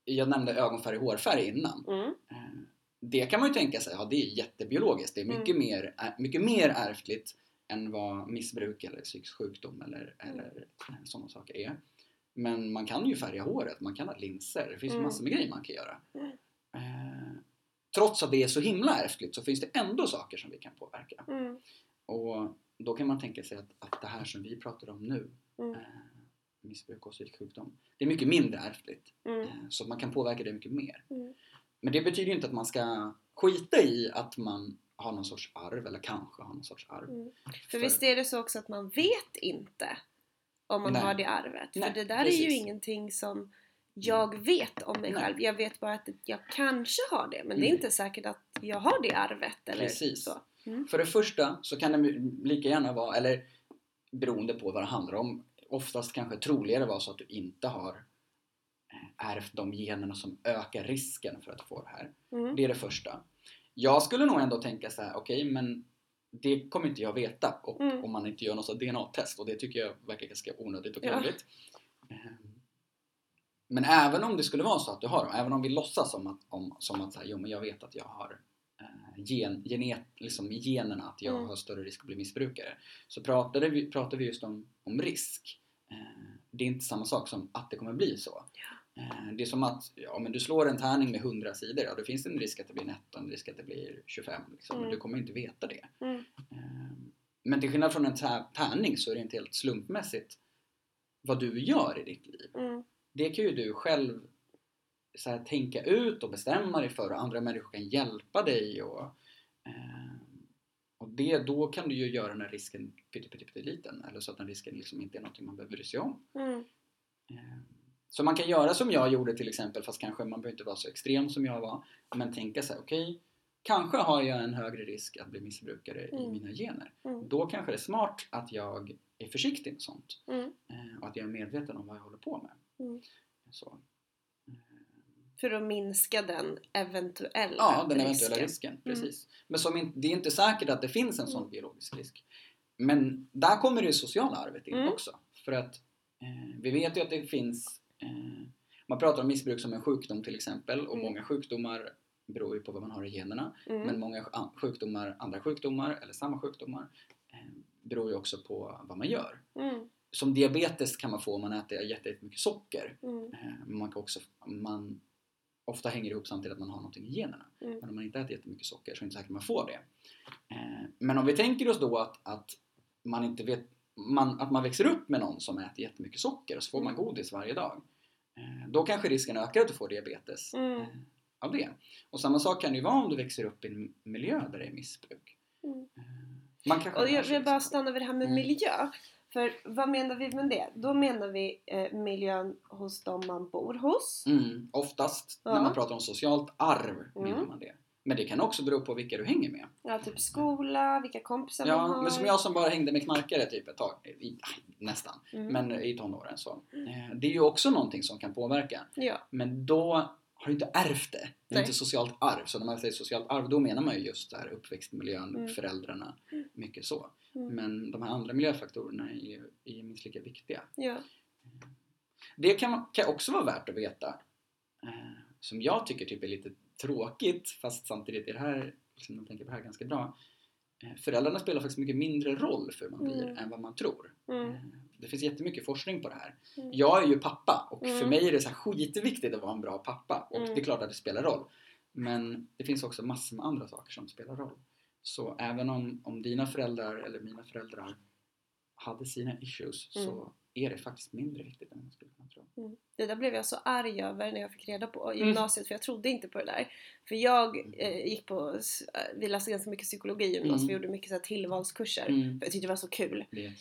jag nämnde ögonfärg och hårfärg innan. Mm. Eh, Det kan man ju tänka sig, ja det är jättebiologiskt. Det är mycket, Mm. mer, mycket mer ärftligt än vad missbruk eller psykisk sjukdom eller, Mm. eller sådana saker är. Men man kan ju färga håret, man kan ha linser. Det finns Mm. massor med grejer man kan göra. Mm. Eh, trots att det är så himla ärftligt så finns det ändå saker som vi kan påverka. Mm. Och då kan man tänka sig att, att det här som vi pratar om nu, Mm. eh, missbruk och psykisk sjukdom, det är mycket mindre ärftligt. Mm. Eh, Så man kan påverka det mycket mer. Mm. Men det betyder ju inte att man ska skita i att man har någon sorts arv, eller kanske har någon sorts arv. Mm. För visst är det så också att man vet inte om man Nej. har det arvet? Nej, För det där är ju precis. ingenting som jag vet om mig Nej. själv. Jag vet bara att jag kanske har det, men det är Mm. inte säkert att jag har det arvet eller Precis. så. Mm. För det första så kan det lika gärna vara, eller beroende på vad det handlar om, oftast kanske troligare vara så att du inte har eh, ärvt de generna som ökar risken för att få det här. Mm. Det är det första. Jag skulle nog ändå tänka så här: okej men det kommer inte jag veta och, Mm. om man inte gör något DNA-test och det tycker jag verkar ganska onödigt och Ja. krångligt. Ehm, Men även om det skulle vara så att du har dem, även om vi låtsas som att, om, som att så här, jo, men jag vet att jag har gen, genet, liksom generna att jag Mm. har större risk att bli missbrukare. Så pratade vi, pratade vi just om, om risk. Eh, det är inte samma sak som att det kommer bli så. Eh, det är som att ja, men du slår en tärning med 100 sidor, ja, då finns det en risk att det blir 19, en risk att det blir 25. Liksom. Mm. Du kommer inte veta det. Mm. Eh, Men till skillnad från en tä- tärning så är det inte helt slumpmässigt vad du gör i ditt liv. Mm. Det kan ju du själv så här, tänka ut och bestämma dig för och andra människor kan hjälpa dig och, eh, och det, då kan du ju göra när risken pytte, pytte, pytte liten eller så att den risken liksom inte är någonting man behöver bry sig om. Mm. Eh, Så man kan göra som jag gjorde till exempel fast kanske man behöver inte vara så extrem som jag var men tänka så här, okej kanske har jag en högre risk att bli missbrukare i Mm. mina gener. Mm. Då kanske det är smart att jag är försiktig med sånt Mm. eh, och att jag är medveten om vad jag håller på med. Mm. Så. För att minska den eventuella Ja, den eventuella risken. risken. Precis. Men som det är inte säkert att det finns en sån Mm. biologisk risk. Men där kommer det sociala arvet in Mm. också. För att eh, vi vet ju att det finns eh, man pratar om missbruk som en sjukdom till exempel och Mm. många sjukdomar beror ju på vad man har i generna. Mm. Men många sjukdomar, andra sjukdomar eller samma sjukdomar eh, beror ju också på vad man gör. Mm. Som diabetes kan man få om man äter jätte- jättemycket socker. Mm. Eh, man kan också, man ofta hänger ihop samtidigt att man har någonting i generna. Mm. Men om man inte äter jättemycket socker så är det inte säkert att man får det. Eh, Men om vi tänker oss då att, att man inte vet, man, att man växer upp med någon som äter jättemycket socker och så får man Mm. godis varje dag. Eh, Då kanske risken ökar att du får diabetes Mm. eh, av det. Och samma sak kan det ju vara om du växer upp i en miljö där det är missbruk. Mm. Eh, Man kanske Och jag vill bara stanna vid det här med Mm. miljö. För vad menar vi med det? Då menar vi eh, miljön hos dem man bor hos. Mm, oftast Ja. när man pratar om socialt arv menar Mm. man det. Men det kan också bero på vilka du hänger med. Ja, typ skola, vilka kompisar man Ja, har. men som jag som bara hängde med knarkare typ ett tag, i, nästan, Mm. men i tonåren så. Eh, Det är ju också någonting som kan påverka. Ja. Men då har inte ärvt det. Det är Nej. inte socialt arv. Så när man säger socialt arv då menar man ju just det här uppväxtmiljön, Mm. föräldrarna, Mm. mycket så. Mm. Men de här andra miljöfaktorerna är ju är minst lika viktiga. ja. Det kan, kan också vara värt att veta. Eh, som jag tycker typ är lite tråkigt fast samtidigt är det här, liksom, man tänker på det här ganska bra. Föräldrarna spelar faktiskt mycket mindre roll för hur man blir Mm. än vad man tror. Mm. Eh, det finns jättemycket forskning på det här. Mm. Jag är ju pappa och för Mm. mig är det så här skitviktigt att vara en bra pappa och Mm. det är klart att det spelar roll. Men det finns också massor med andra saker som spelar roll. Så även om, om dina föräldrar eller mina föräldrar hade sina issues så är det faktiskt mindre viktigt än man skulle kunna tro. Mm. Det där blev jag så arg över när jag fick reda på Mm. gymnasiet för jag trodde inte på det där. För jag eh, gick på, eh, vi läste ganska mycket psykologi i gymnasiet, Mm. vi gjorde mycket så här tillvalskurser. Mm. För jag tyckte det var så kul. Det är.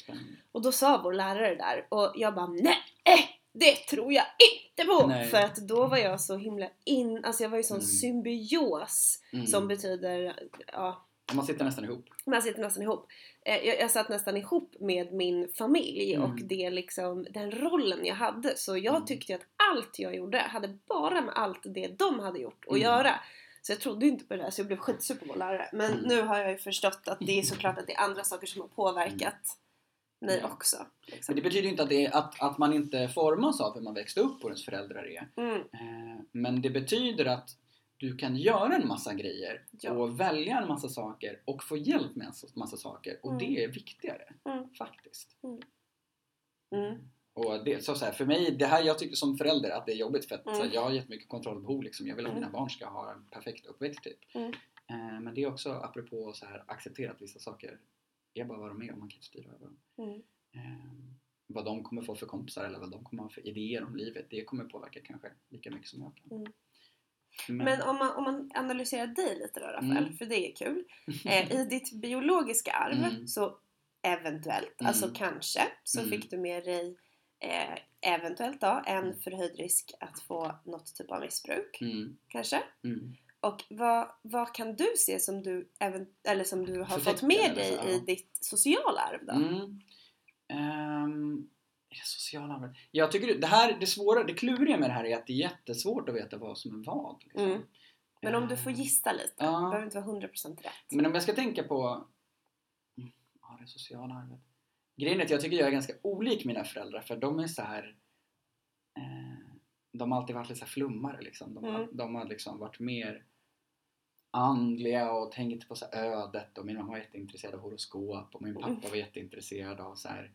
Och då sa vår lärare där och jag bara nej, det tror jag inte på! Nej. För att då var jag så himla in, alltså jag var ju sån Mm. symbios Mm. som betyder, ja, Man sitter nästan ihop. man sitter nästan ihop. Eh, Jag, jag satt nästan ihop med min familj Mm. och det liksom, den rollen jag hade. Så jag Mm. tyckte att allt jag gjorde hade bara med allt det de hade gjort att Mm. göra. Så jag trodde inte på det där så jag blev skitsur på vår lärare. Men Mm. nu har jag ju förstått att det är såklart att det är andra saker som har påverkat mig Mm. också. Liksom. Men det betyder ju inte att, det är, att, att man inte formas av hur man växte upp och ens föräldrar är. Mm. Eh, Men det betyder att du kan göra en massa grejer Ja. och välja en massa saker och få hjälp med en massa saker och Mm. det är viktigare Mm. faktiskt. Mm. Och det, så, så här, för mig, det här jag tycker som förälder att det är jobbigt för att Mm. här, jag har jättemycket kontrollbehov liksom. Jag vill att Mm. mina barn ska ha en perfekt uppväxt typ. Mm. Eh, Men det är också apropå så här, acceptera att vissa saker är bara vad de är och man kan inte styra över dem. Mm. Eh, vad de kommer få för kompisar eller vad de kommer ha för idéer om livet, det kommer påverka kanske lika mycket som jag kan. Men, Men om man, om man analyserar dig lite då Rafael, Mm. för det är kul. Eh, I ditt biologiska arv Mm. så eventuellt, Mm. alltså kanske, så Mm. fick du med dig eh, eventuellt då en Mm. förhöjd risk att få något typ av missbruk. mm, Kanske. Och vad, vad kan du se som du, even, eller som du har fått Förfäktar med dig så, i ditt sociala arv då? Mm. Det sociala arvet? Jag tycker det, här, det svåra, det kluriga med det här är att det är jättesvårt att veta vad som är vad. Liksom. Mm. Men om du får Ehm, gissa lite, det Ja. behöver inte vara 100% rätt. Men om jag ska tänka på mm, ja, det sociala arvet. Grejen är att jag tycker jag är ganska olik mina föräldrar för de är så här. Eh, de har alltid varit lite så flummare liksom. De, har, Mm. de har liksom varit mer andliga och tänkte på så ödet och min mamma var jätteintresserad av horoskop och min pappa Mm. var jätteintresserad av så här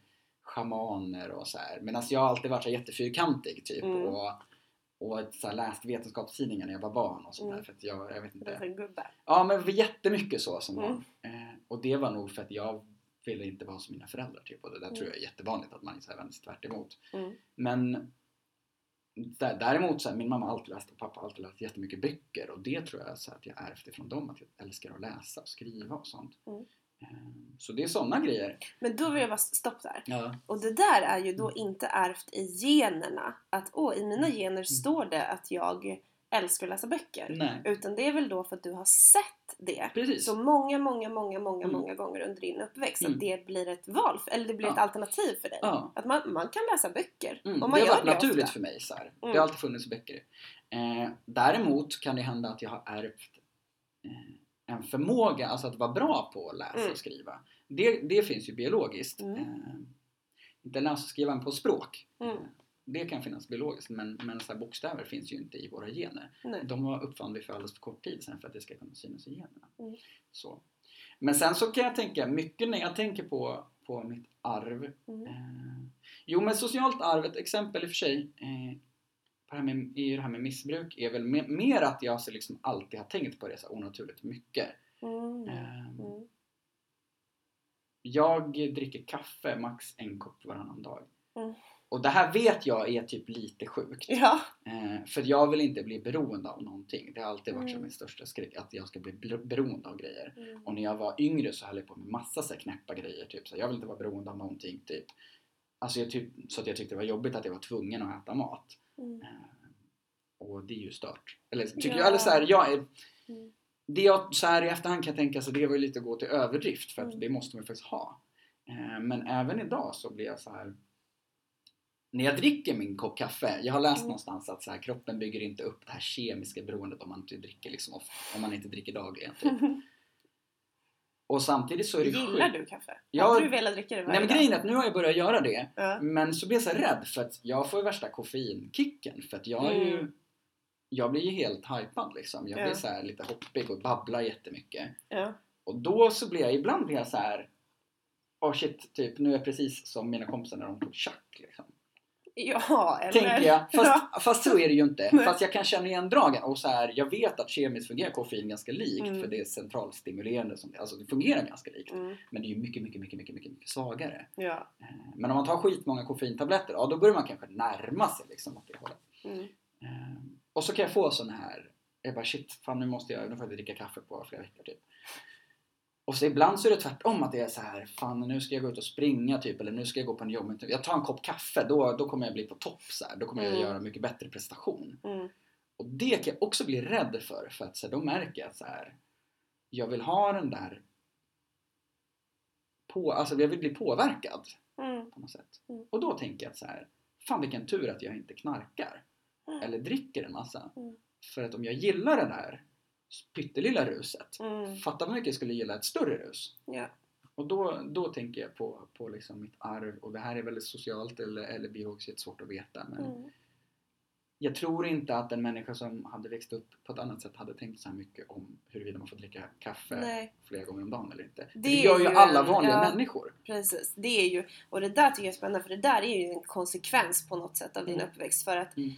schamaner och så här. Medan jag alltid varit så här jättefyrkantig typ Mm. och, och så här läst vetenskapstidningar när jag var barn och sånt där Mm. för att jag, jag vet inte. för gubbe. Ja men jättemycket så som Mm. Eh, och det var nog för att jag ville inte vara som mina föräldrar typ och det där Mm. tror jag är jättevanligt att man är så här tvärt emot. Mm. Men där, däremot så här, min mamma har alltid läst och pappa har alltid läst jättemycket böcker och det tror jag så att jag ärvt ifrån dem att jag älskar att läsa och skriva och sånt. Mm. Eh, Så det är sådana grejer. Men då vill jag bara stopp där. Ja. Och det där är ju då inte ärvt i generna. Att åh, i mina gener står det att jag älskar att läsa böcker. Nej, Utan det är väl då för att du har sett det precis. så många, många, många, många, Mm. många gånger under din uppväxt. Mm. Att det blir ett val, eller det blir Ja. ett alternativ för dig. Ja. Att man, man kan läsa böcker. Mm, och man det har varit det naturligt ofta. för mig. Så. Det Mm. har alltid funnits böcker. Eh, däremot kan det hända att jag har ärvt eh, en förmåga, alltså att vara bra på att läsa Mm. och skriva. Det, det finns ju biologiskt. Mm. Eh, inte läsa och skriva på språk. Mm. Eh, Det kan finnas biologiskt men, men så bokstäver finns ju inte i våra gener. Nej. De var uppfann vi för alldeles för kort tid sedan för att det ska kunna synas i generna. Mm. Så. Men sen så kan jag tänka mycket när jag tänker på, på mitt arv Mm. Eh, jo men socialt arv, ett exempel i och för sig eh, på det här med, i det här med missbruk är väl me- mer att jag så liksom alltid har tänkt på det så onaturligt mycket. Mm. Eh, Mm. jag dricker kaffe max en kopp varannan dag. Mm. Och det här vet jag är typ lite sjukt. Ja. Eh, för jag vill inte bli beroende av någonting. Det har alltid varit Mm. som min största skräck, att jag ska bli bl- beroende av grejer. Mm. Och när jag var yngre så höll jag på med massa så här knäppa grejer. Typ. Så jag vill inte vara beroende av någonting. Typ. Alltså jag typ, så att jag tyckte det var jobbigt att jag var tvungen att äta mat. Mm. Eh, och det är ju stört. Eller, tycker Ja. jag, eller så här, jag är, Mm. det jag så här i efterhand kan tänka så det var ju lite att gå till överdrift för att Mm. det måste man faktiskt ha. Eh, men även idag så blir jag så här när jag dricker min kopp kaffe, jag har läst Mm. någonstans att så här, kroppen bygger inte upp det här kemiska beroendet om man inte dricker liksom om man inte dricker dagligen. Typ. Och samtidigt så är det Gillar sjukt. du kaffe? Ja. Hade du velat dricka det varje Nej men grejen är att nu har jag börjat göra det Ja. men så blir jag så rädd för att jag får värsta koffeinkicken för att jag är ju Mm. Jag blir ju helt hypad liksom. Jag Ja. blir så här lite hoppig och babblar jättemycket. Ja. Och då så blir jag, ibland blir jag så här. Åh shit, typ nu är jag precis som mina kompisar när de tog chack liksom. Ja, eller? Tänker jag. Ja. Fast, fast så är det ju inte. Nej. Fast jag kan känna igen dragen. Och så här, jag vet att kemiskt fungerar koffein ganska likt. Mm. För det är centralstimulerande. Som, alltså det fungerar ganska likt. Mm. Men det är ju mycket, mycket, mycket, mycket, mycket, mycket svagare. Ja. Eh, Men om man tar skitmånga koffeintabletter, ja då börjar man kanske närma sig liksom åt det hållet. Mm. Eh, Och så kan jag få sån här, jag bara shit, fan nu måste jag, nu får jag inte dricka kaffe på flera veckor typ. Och så ibland så är det tvärtom att det är så här, fan nu ska jag gå ut och springa typ, eller nu ska jag gå på en jobb. Jag tar en kopp kaffe, då, då kommer jag bli på topp så här. Då kommer jag Mm. göra mycket bättre prestation. Mm. Och det kan jag också bli rädd för, för att så här, då märker jag att så här, jag vill ha den där på, alltså jag vill bli påverkad Mm. på något sätt. Mm. Och då tänker jag att så här, fan vilken tur att jag inte knarkar. Mm. Eller dricker en massa. Mm. För att om jag gillar det där pyttelilla ruset, Mm. fatta vad mycket jag skulle gilla ett större rus. Ja. Och då, då tänker jag på, på liksom mitt arv och det här är väldigt socialt eller, eller biologiskt svårt att veta. Men Mm. jag tror inte att en människa som hade växt upp på ett annat sätt hade tänkt så här mycket om huruvida man får dricka kaffe Nej, flera gånger om dagen eller inte. Det, Det gör ju alla en- vanliga ja. människor. precis. Det är ju, och det där tycker jag är spännande för det där är ju en konsekvens på något sätt av din Mm. uppväxt för att Mm.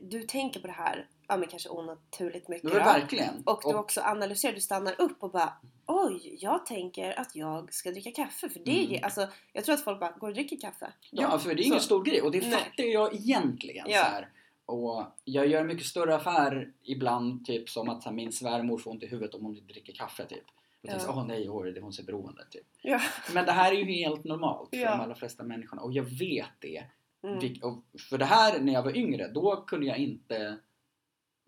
du tänker på det här, ja men kanske onaturligt mycket då. verkligen. Och du också analyserar, du stannar upp och bara Oj, jag tänker att jag ska dricka kaffe för det Mm. är alltså, Jag tror att folk bara, går och dricker kaffe? Då. Ja, för det är ingen Så- stor grej och det Nej. fattar jag egentligen. Ja. Så här. Och jag gör mycket större affär ibland, typ som att här, min svärmor får ont i huvudet om hon inte dricker kaffe. Typ. Och tänker Ja. åh nej, åh, det hon ser beroende. Typ. Ja. Men det här är ju helt normalt för Ja. de allra flesta människorna och jag vet det. Mm. Och För det här, när jag var yngre, då kunde jag inte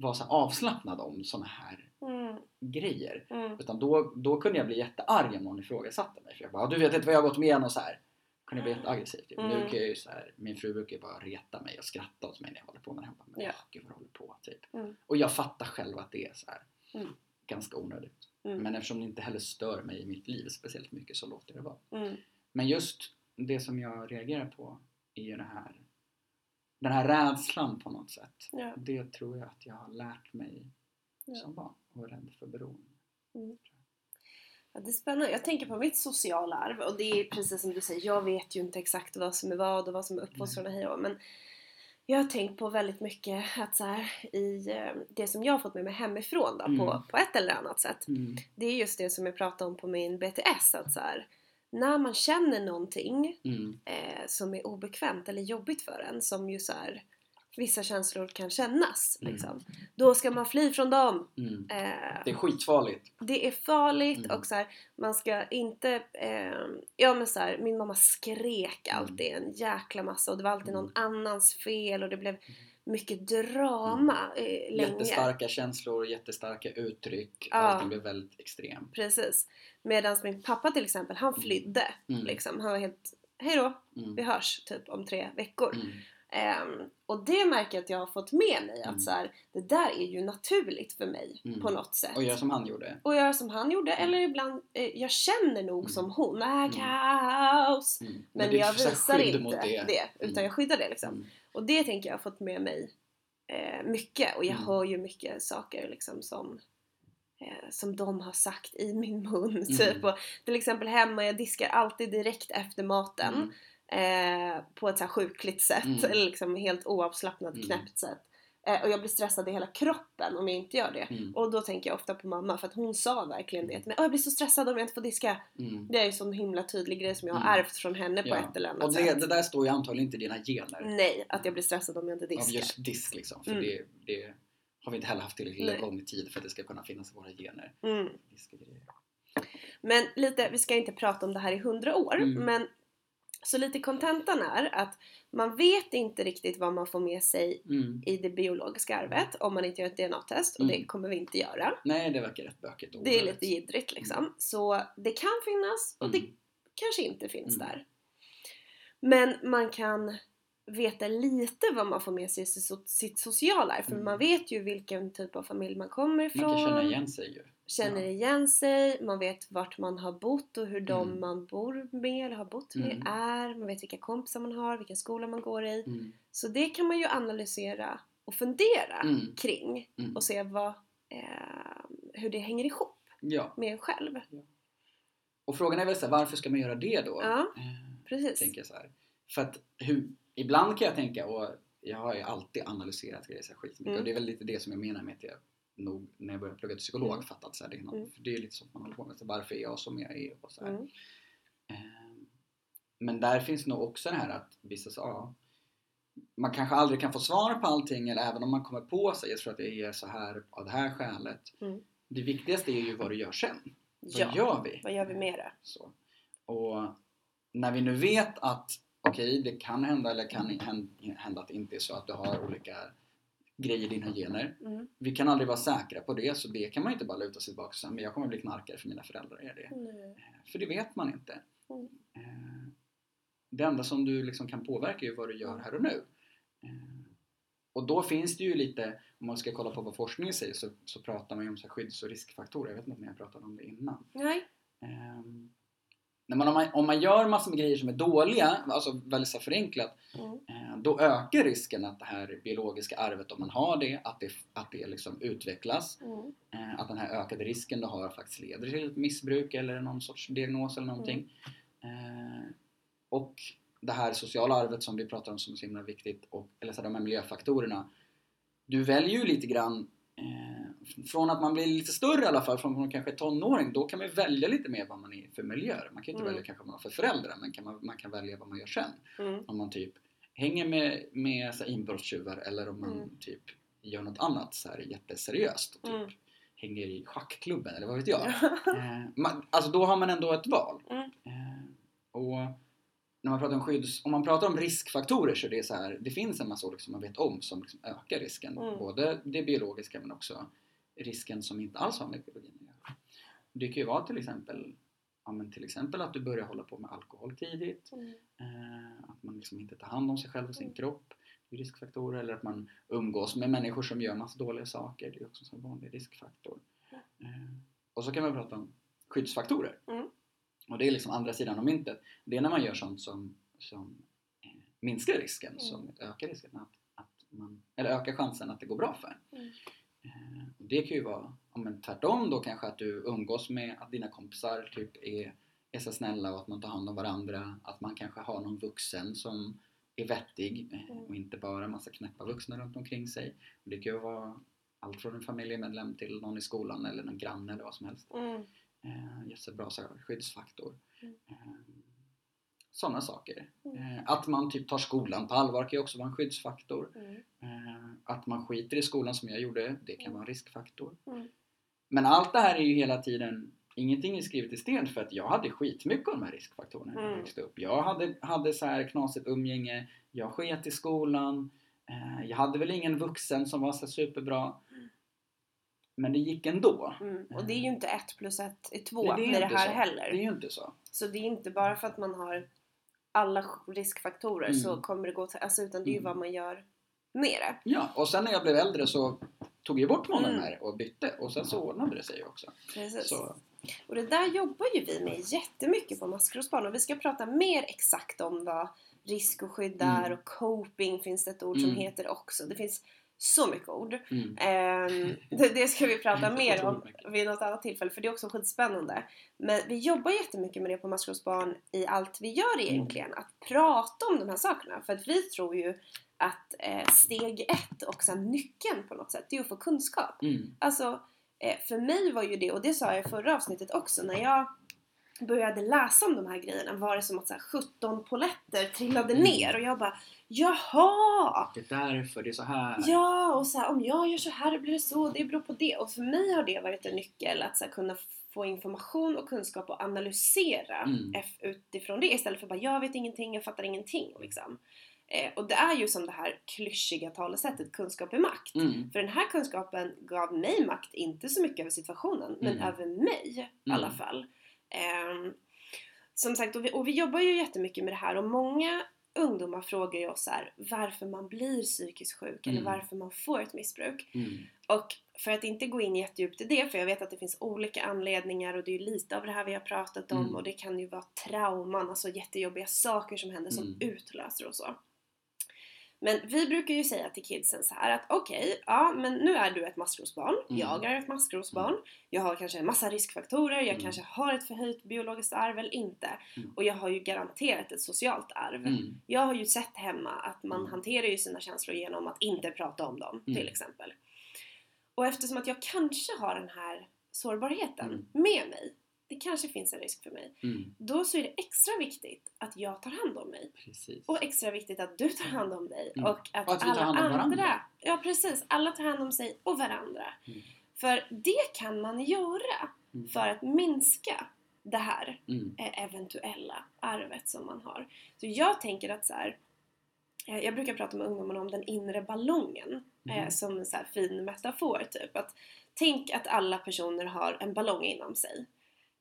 vara så avslappnad om såna här Mm. grejer. Mm. Utan då, då kunde jag bli jättearg om någon ifrågasatte mig. För jag bara, du vet inte vad jag har gått med igenom och så här. Kunde jag bli jätteaggressiv. Typ. Nu Mm. kan jag ju så här, min fru brukar ju bara reta mig och skratta åt mig när jag håller på med det här. Men, Ja. gud vad håller på typ. Mm. Och jag fattar själv att det är så här Mm. ganska onödigt. Mm. Men eftersom det inte heller stör mig i mitt liv speciellt mycket så låter det vara. Mm. Men just det som jag reagerar på är ju det här den här rädslan på något sätt. Ja. Det tror jag att jag har lärt mig Ja. som barn. och rädd för beroende. Ja, det är spännande. Jag tänker på mitt sociala arv och det är precis som du säger, jag vet ju inte exakt vad som är vad och vad som är uppfostran och hej men jag har tänkt på väldigt mycket att så här, i eh, det som jag har fått med mig hemifrån då, på, Mm. på ett eller annat sätt. Mm. Det är just det som jag pratade om på min BTS, att så här, när man känner någonting Mm. eh, som är obekvämt eller jobbigt för en, som ju så här, vissa känslor kan kännas, Mm. liksom. då ska man fly från dem. Mm. Eh, Det är skitfarligt. det är farligt Mm. och så här, man ska inte, eh, ja men så här, min mamma skrek Mm. alltid en jäkla massa och det var alltid någon annans fel och det blev Mm. mycket drama eh, länge. Jättestarka känslor, jättestarka uttryck. Ja. Allting blev väldigt extremt. Precis. Medan min pappa till exempel, han Mm. flydde Mm. liksom. Han var helt, hejdå, Mm. vi hörs typ om tre veckor. Mm. Ehm, och det märker jag att jag har fått med mig Mm. att så här, det där är ju naturligt för mig Mm. på något sätt. Och göra som han gjorde. och göra som han gjorde Mm. eller ibland, eh, jag känner nog Mm. som hon, äh, Mm. kaos! Mm. Men, det är jag visar inte mot det, utan Mm. jag skyddar det liksom. Mm. Och det tänker jag har fått med mig eh, mycket och jag Mm. hör ju mycket saker liksom som eh, som de har sagt i min mun Mm. typ. Och till exempel hemma, jag diskar alltid direkt efter maten Mm. Eh, på ett så här sjukligt sätt Mm. eller liksom helt oavslappnat Mm. knäppt sätt. Eh, och jag blir stressad i hela kroppen om jag inte gör det. Mm. Och då tänker jag ofta på mamma för att hon sa verkligen det till mig. "Åh, jag blir så stressad om jag inte får diska. Mm. Det är ju sån himla tydlig grej som jag har Mm. ärvt från henne på Ja. ett eller annat Och det, sätt. det där står ju antagligen inte i dina gener. Nej, att jag blir stressad om jag inte Av diskar. just disk liksom. För Mm. det, det har vi inte heller haft tillräckligt lång tid för att det ska kunna finnas i våra gener. Mm. Men lite, vi ska inte prata om det här i hundra år, Mm. men så lite kontentan är att man vet inte riktigt vad man får med sig Mm. i det biologiska arvet om man inte gör ett DNA-test och Mm. det kommer vi inte göra. Nej, det verkar rätt bökigt. Det är lite jiddrigt liksom. Så det kan finnas och det Mm. kanske inte finns Mm. där. Men man kan veta lite vad man får med sig i sitt sitt sociala arv. För Mm. man vet ju vilken typ av familj man kommer ifrån. Man kan känna igen sig ju. Känner Ja. igen sig, man vet vart man har bott och hur de Mm. man bor med eller har bott med Mm. är. Man vet vilka kompisar man har, vilken skola man går i. Mm. Så det kan man ju analysera och fundera Mm. kring Mm. och se vad, eh, hur det hänger ihop Ja. med en själv. Och frågan är väl så här, varför ska man göra det då? Ja. Eh, Precis. tänker så här. För att hur, ibland kan jag tänka, och jag har ju alltid analyserat grejer så skitmycket och det är väl lite det som jag menar med att jag nog när jag började plugga till psykolog Mm. fattat så här, det, är något, Mm. för det är lite sånt man håller på med, så varför är jag som jag är och så här. Mm. Ehm, Men där finns nog också det här att vissa sa, ja, man kanske aldrig kan få svar på allting eller även om man kommer på sig, jag tror att det är så här av det här skälet. Mm. Det viktigaste är ju vad du gör sen. Ja. Vad gör vi? Vad gör vi med det? Så. Och när vi nu vet att okej, det kan hända eller kan hän- hända att det inte är så att du har olika grejer i dina gener. Mm. Vi kan aldrig vara säkra på det så det kan man inte bara luta sig tillbaka och säga men jag kommer bli knarkare för mina föräldrar är det. Nej. För det vet man inte. Mm. Eh, Det enda som du liksom kan påverka är vad du gör här och nu. Eh, Och då finns det ju lite, om man ska kolla på vad forskningen säger så, så pratar man ju om så skydds och riskfaktorer. Jag vet inte om ni har pratat om det innan. Nej. Ehm, när man, om, man, om man gör massor med grejer som är dåliga, alltså väldigt så förenklat, Mm. eh, då ökar risken att det här biologiska arvet, om man har det, att det, att det liksom utvecklas. Mm. Eh, att den här ökade risken du har faktiskt leder till ett missbruk eller någon sorts diagnos eller någonting. Eh, och det här sociala arvet som vi pratar om som är så himla viktigt, och, eller så här, de här miljöfaktorerna. Du väljer ju lite grann från att man blir lite större i alla fall, från att man kanske är tonåring, då kan man välja lite mer vad man är för miljöer. Man kan inte Mm. välja kanske vad man har för föräldrar, men kan man, man kan välja vad man gör sen. Mm. Om man typ hänger med, med så inbrottstjuvar eller om man Mm. typ gör något annat så här jätteseriöst. Och typ Mm. hänger i schackklubben eller vad vet jag. eh, man, alltså då har man ändå ett val. Mm. Eh, och när man pratar om skydds... Om man pratar om riskfaktorer så är det så här, det finns en massa olika som man vet om som liksom ökar risken. Mm. Både det biologiska men också risken som inte alls har med biologin att göra. Det kan ju vara till exempel Ja, till exempel att du börjar hålla på med alkohol tidigt. Mm. Eh, att man liksom inte tar hand om sig själv och sin Mm. kropp. Det är riskfaktorer. Eller att man umgås med människor som gör massa dåliga saker. Det är också en vanlig riskfaktor. Eh, och så kan man prata om skyddsfaktorer. Mm. Och det är liksom andra sidan av myntet. Det är när man gör sånt som, som eh, minskar risken, Mm. som ökar risken att, att man, eller ökar chansen att det går bra för en. Mm. Eh, och det kan ju vara, ja, men tvärtom då kanske att du umgås med att dina kompisar typ är, är så snälla och att man tar hand om varandra. Att man kanske har någon vuxen som är vettig eh, Mm. och inte bara massa knäppa vuxna runt omkring sig. Det kan ju vara allt från en familjemedlem till någon i skolan eller någon granne eller vad som helst. Mm. Eh, jättebra skyddsfaktor. Mm. Eh, sådana saker. Mm. Eh, att man typ tar skolan på allvar kan ju också vara en skyddsfaktor. Mm. Eh, att man skiter i skolan som jag gjorde, det kan Mm. vara en riskfaktor. Mm. Men allt det här är ju hela tiden Ingenting är skrivet i sten för att jag hade skitmycket av de här riskfaktorerna när jag Mm. växte upp. Jag hade, hade så här knasigt umgänge, jag sket i skolan, eh, jag hade väl ingen vuxen som var så superbra. Men det gick ändå. Mm. Och det är ju inte ett plus ett är två Nej, det är med det här så. heller. Det är ju inte så. Så det är inte bara för att man har alla riskfaktorer Mm. så kommer det gå till, alltså, utan det är ju Mm. vad man gör med det. Ja, och sen när jag blev äldre så tog jag bort många av de Mm. här och bytte och sen så ordnade det sig ju också. Precis. Så, Och det där jobbar ju vi med jättemycket på Maskrosbarn och vi ska prata mer exakt om vad risk och skydd är Mm. och coping finns det ett ord som Mm. heter också. Det finns så mycket ord. mm. Ehm, det, det ska vi prata mer om vid något annat tillfälle för det är också skitspännande. Men vi jobbar jättemycket med det på Maskrosbarn i allt vi gör egentligen. Att prata om de här sakerna. För att vi tror ju att eh, steg ett och sen nyckeln på något sätt, det är att få kunskap. Mm. Alltså, eh, för mig var ju det, och det sa jag i förra avsnittet också, när jag började läsa om de här grejerna var det som att så här, 17 poletter trillade Mm. ner och jag bara Jaha! Det är därför det är så här. Ja, och så här, om jag gör så här blir det så, det beror på det. Och för mig har det varit en nyckel att så här, kunna få information och kunskap och analysera Mm. Utifrån det istället för bara jag vet ingenting, jag fattar ingenting liksom. Eh, och det är ju som det här klyschiga talesättet kunskap är makt. Mm. För den här kunskapen gav mig makt, inte så mycket över situationen, men Mm. över mig i alla Mm. fall. Ehm, som sagt, och vi, och vi jobbar ju jättemycket med det här och många ungdomar frågar ju oss här, varför man blir psykiskt sjuk eller Mm. varför man får ett missbruk. Mm. Och för att inte gå in jättedjupt i det, för jag vet att det finns olika anledningar och det är ju lite av det här vi har pratat om Mm. och det kan ju vara trauman, alltså jättejobbiga saker som händer som Mm. utlöser och så. Men vi brukar ju säga till kidsen så här att okej, ja men nu är du ett maskrosbarn, Mm. jag är ett maskrosbarn, jag har kanske en massa riskfaktorer, jag Mm. kanske har ett förhöjt biologiskt arv eller inte. Mm. Och jag har ju garanterat ett socialt arv. Mm. Jag har ju sett hemma att man Mm. hanterar ju sina känslor genom att inte prata om dem, Mm. till exempel. Och eftersom att jag kanske har den här sårbarheten Mm. med mig, det kanske finns en risk för mig, Mm. då så är det extra viktigt att jag tar hand om mig. Precis. Och extra viktigt att du tar hand om dig Mm. och att, Och att alla andra, varandra. ja precis, alla tar hand om sig och varandra. Mm. För det kan man göra Mm. för att minska det här Mm. eh, eventuella arvet som man har. Så jag tänker att så här, eh, jag brukar prata med ungdomarna om den inre ballongen eh, Mm. som en så fin metafor typ. Att, tänk att alla personer har en ballong inom sig.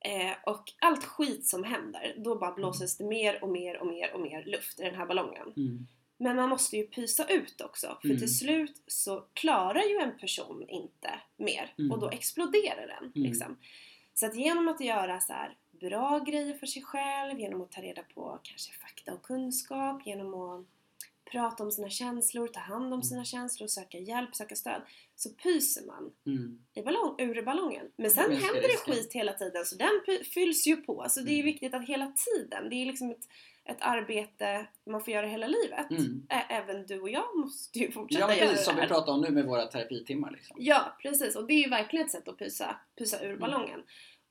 Eh, och allt skit som händer, då bara blåses det mer och mer och mer och mer luft i den här ballongen. Mm. Men man måste ju pysa ut också, för Mm. till slut så klarar ju en person inte mer Mm. och då exploderar den. Mm. Liksom. Så att genom att göra så här bra grejer för sig själv, genom att ta reda på kanske fakta och kunskap, genom att prata om sina känslor, ta hand om sina känslor, söka hjälp, söka stöd, så pyser man Mm. i ballong, ur ballongen. Men sen minskar händer det skit hela tiden så den fylls ju på. Så det är Mm. viktigt att hela tiden, det är liksom ett, ett arbete man får göra hela livet. Mm. Ä- Även du och jag måste ju fortsätta Ja, men göra precis som det vi pratar om nu med våra terapitimmar liksom. Ja, precis. Och det är ju verkligen ett sätt att pysa, pysa ur Mm. ballongen.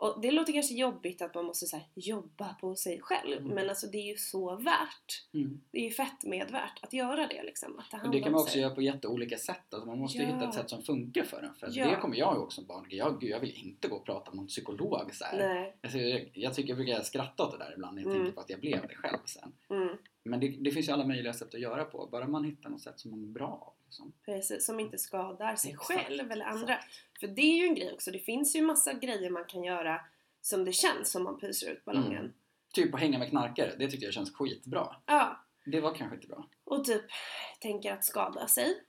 Och det låter kanske jobbigt att man måste så här, jobba på sig själv. Mm. Men alltså det är ju så värt. Mm. Det är ju fett medvärt att göra det liksom. Att ta Och det kan man också sig. göra på jätteolika sätt. Alltså man måste Ja. hitta ett sätt som funkar för en. För Ja. det kommer jag ihåg som barn. Jag, gud, jag vill inte gå och prata med någon psykolog så här. Alltså, jag, jag tycker jag brukar skratta åt det där ibland när jag Mm. tänker på att jag blev det själv sen. Mm, Men det, det finns ju alla möjliga sätt att göra på. Bara man hittar något sätt som man är bra av. Liksom. precis. Som inte skadar sig Exakt, själv eller andra. exakt. För det är ju en grej också. Det finns ju massa grejer man kan göra som det känns som man pyser ut ballongen. Mm. Typ att hänga med knarkare. Det tycker jag känns skitbra. Ja. Det var kanske inte bra. Och typ tänker att skada sig.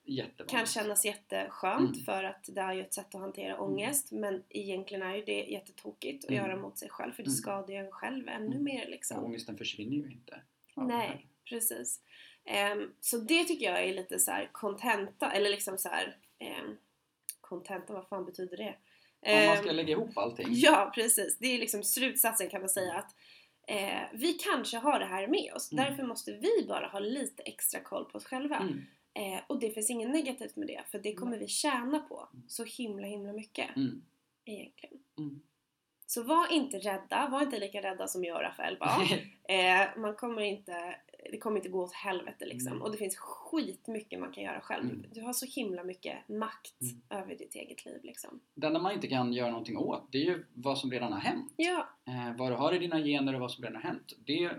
Kan kännas jätteskönt Mm. för att det är ju ett sätt att hantera ångest men egentligen är ju det jättetokigt att Mm. göra mot sig själv för det Mm. skadar ju en själv ännu Mm. mer Och liksom. ångesten försvinner ju inte. Nej, precis. Ehm, så det tycker jag är lite så här kontenta, eller liksom så här ehm, kontenta, vad fan betyder det? Om man Ehm, ska lägga ihop allting. Ja, precis. Det är liksom slutsatsen kan man säga att eh, vi kanske har det här med oss. Mm. Därför måste vi bara ha lite extra koll på oss själva. Mm. Eh, och det finns inget negativt med det, för det kommer vi tjäna på så himla himla mycket Mm. egentligen. Mm. Så var inte rädda, var inte lika rädda som jag och Rafael var. Eh, man kommer inte, det kommer inte gå åt helvete liksom. Nej. Och det finns skitmycket man kan göra själv. Mm. Du har så himla mycket makt Mm. över ditt eget liv liksom. Det enda man inte kan göra någonting åt, det är ju vad som redan har hänt. Ja, Eh, vad du har i dina gener och vad som redan har hänt. Det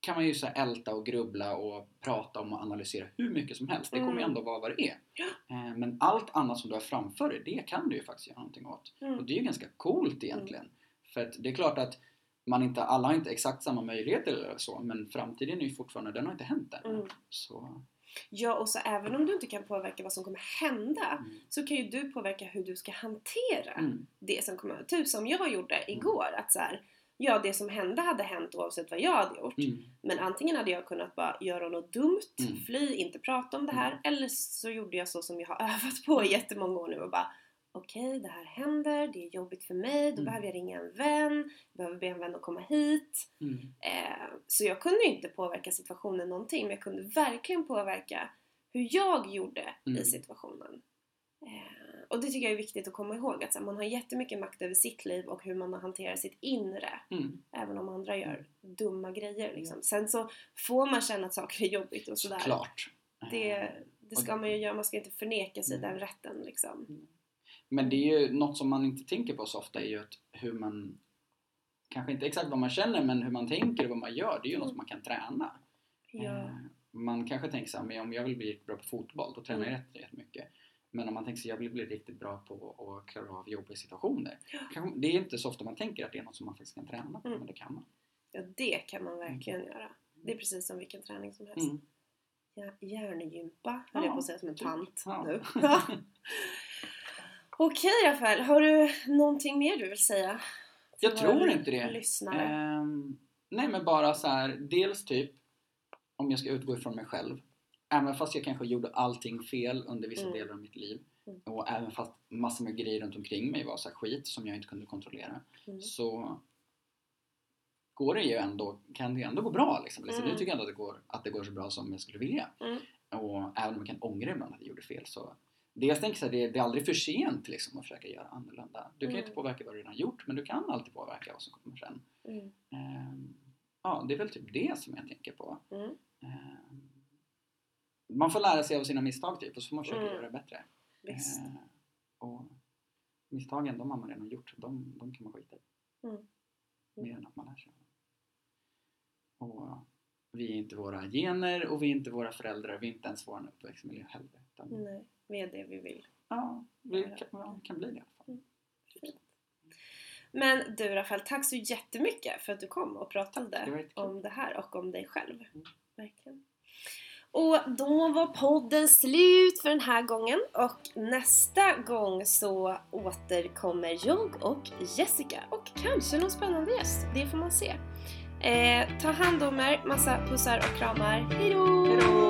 kan man ju så älta och grubbla och prata om och analysera hur mycket som helst. Det kommer ju Mm. ändå vara vad det är. Ja. Eh, men allt annat som du har framför dig, det kan du ju faktiskt göra någonting åt. Och mm. det är ju ganska coolt egentligen. För att det är klart att man inte, alla har inte exakt samma möjligheter eller så, men framtiden är ju fortfarande, den har inte hänt än. Mm. Så, ja, och så även om du inte kan påverka vad som kommer hända mm. så kan ju du påverka hur du ska hantera Mm. det som kommer. Typ som jag gjorde igår, att så här, ja det som hände hade hänt oavsett vad jag hade gjort. Mm. Men antingen hade jag kunnat bara göra något dumt, Mm. fly, inte prata om det här. Mm. Eller så gjorde jag så som jag har övat på i jättemånga år nu och bara Okej, det här händer, det är jobbigt för mig, då Mm. behöver jag ringa en vän, behöver be en vän att komma hit. Mm. Eh, så jag kunde inte påverka situationen någonting, men jag kunde verkligen påverka hur jag gjorde i Mm. situationen. Eh, och det tycker jag är viktigt att komma ihåg, att här, man har jättemycket makt över sitt liv och hur man hanterar sitt inre. Mm. Även om andra gör dumma grejer liksom. Sen så får man känna att saker är jobbigt och sådär. Klart. Det, Eh, det ska man ju göra, man ska inte förneka sig Mm. den rätten liksom. Men det är ju något som man inte tänker på så ofta är ju att hur man Kanske inte exakt vad man känner men hur man tänker och vad man gör det är ju något som man kan träna. Ja. Eh, Man kanske tänker så här, men om jag vill bli riktigt bra på fotboll då tränar jag Mm. rätt, jättemycket. Men om man tänker sig jag vill bli riktigt bra på att klara av jobbiga situationer. Kanske, det är inte så ofta man tänker att det är något som man faktiskt kan träna på, Mm. men det kan man. ja, det kan man verkligen göra. Det är precis som vilken träning som helst. Mm. Ja, hjärngympa höll Ja, jag på att säga som en tant Ja. nu. Okej Rafael, har du någonting mer du vill säga? Jag tror inte det. Lyssnare? Ehm, nej men bara så här, dels typ om jag ska utgå ifrån mig själv. Även fast jag kanske gjorde allting fel under vissa Mm. delar av mitt liv Mm. och även fast massor med grejer runt omkring mig var så skit som jag inte kunde kontrollera Mm. så går det ju ändå, kan det ändå gå bra liksom. liksom. Mm. Nu tycker jag ändå att det, går, att det går så bra som jag skulle vilja. Mm. Och även om jag kan ångra ibland att jag gjorde fel så Dels tänker jag så här, det, det är aldrig för sent liksom att försöka göra annorlunda. Du kan Mm. inte påverka vad du redan gjort men du kan alltid påverka vad som kommer sen. Mm. Ehm, ja, det är väl typ det som jag tänker på. Mm. Ehm, man får lära sig av sina misstag typ och så får man försöka Mm. göra det bättre. Visst. Ehm, och misstagen, de har man redan gjort. De, de kan man skita i. Mm. Mer än att man lär sig. Och vi är inte våra gener och vi är inte våra föräldrar. Vi är inte ens vår uppväxtmiljö heller. Utan, Nej, vi är det vi vill. Ja, vi kan, ja, kan bli det i alla fall. Mm. Men du Rafael, tack så jättemycket för att du kom och Det pratade jättekul. om det här och om dig själv. Mm. Verkligen. Och då var podden slut för den här gången och nästa gång så återkommer jag och Jessica och kanske någon spännande gäst. Det får man se. Eh, ta hand om er, massa pussar och kramar. Hejdå! Hejdå!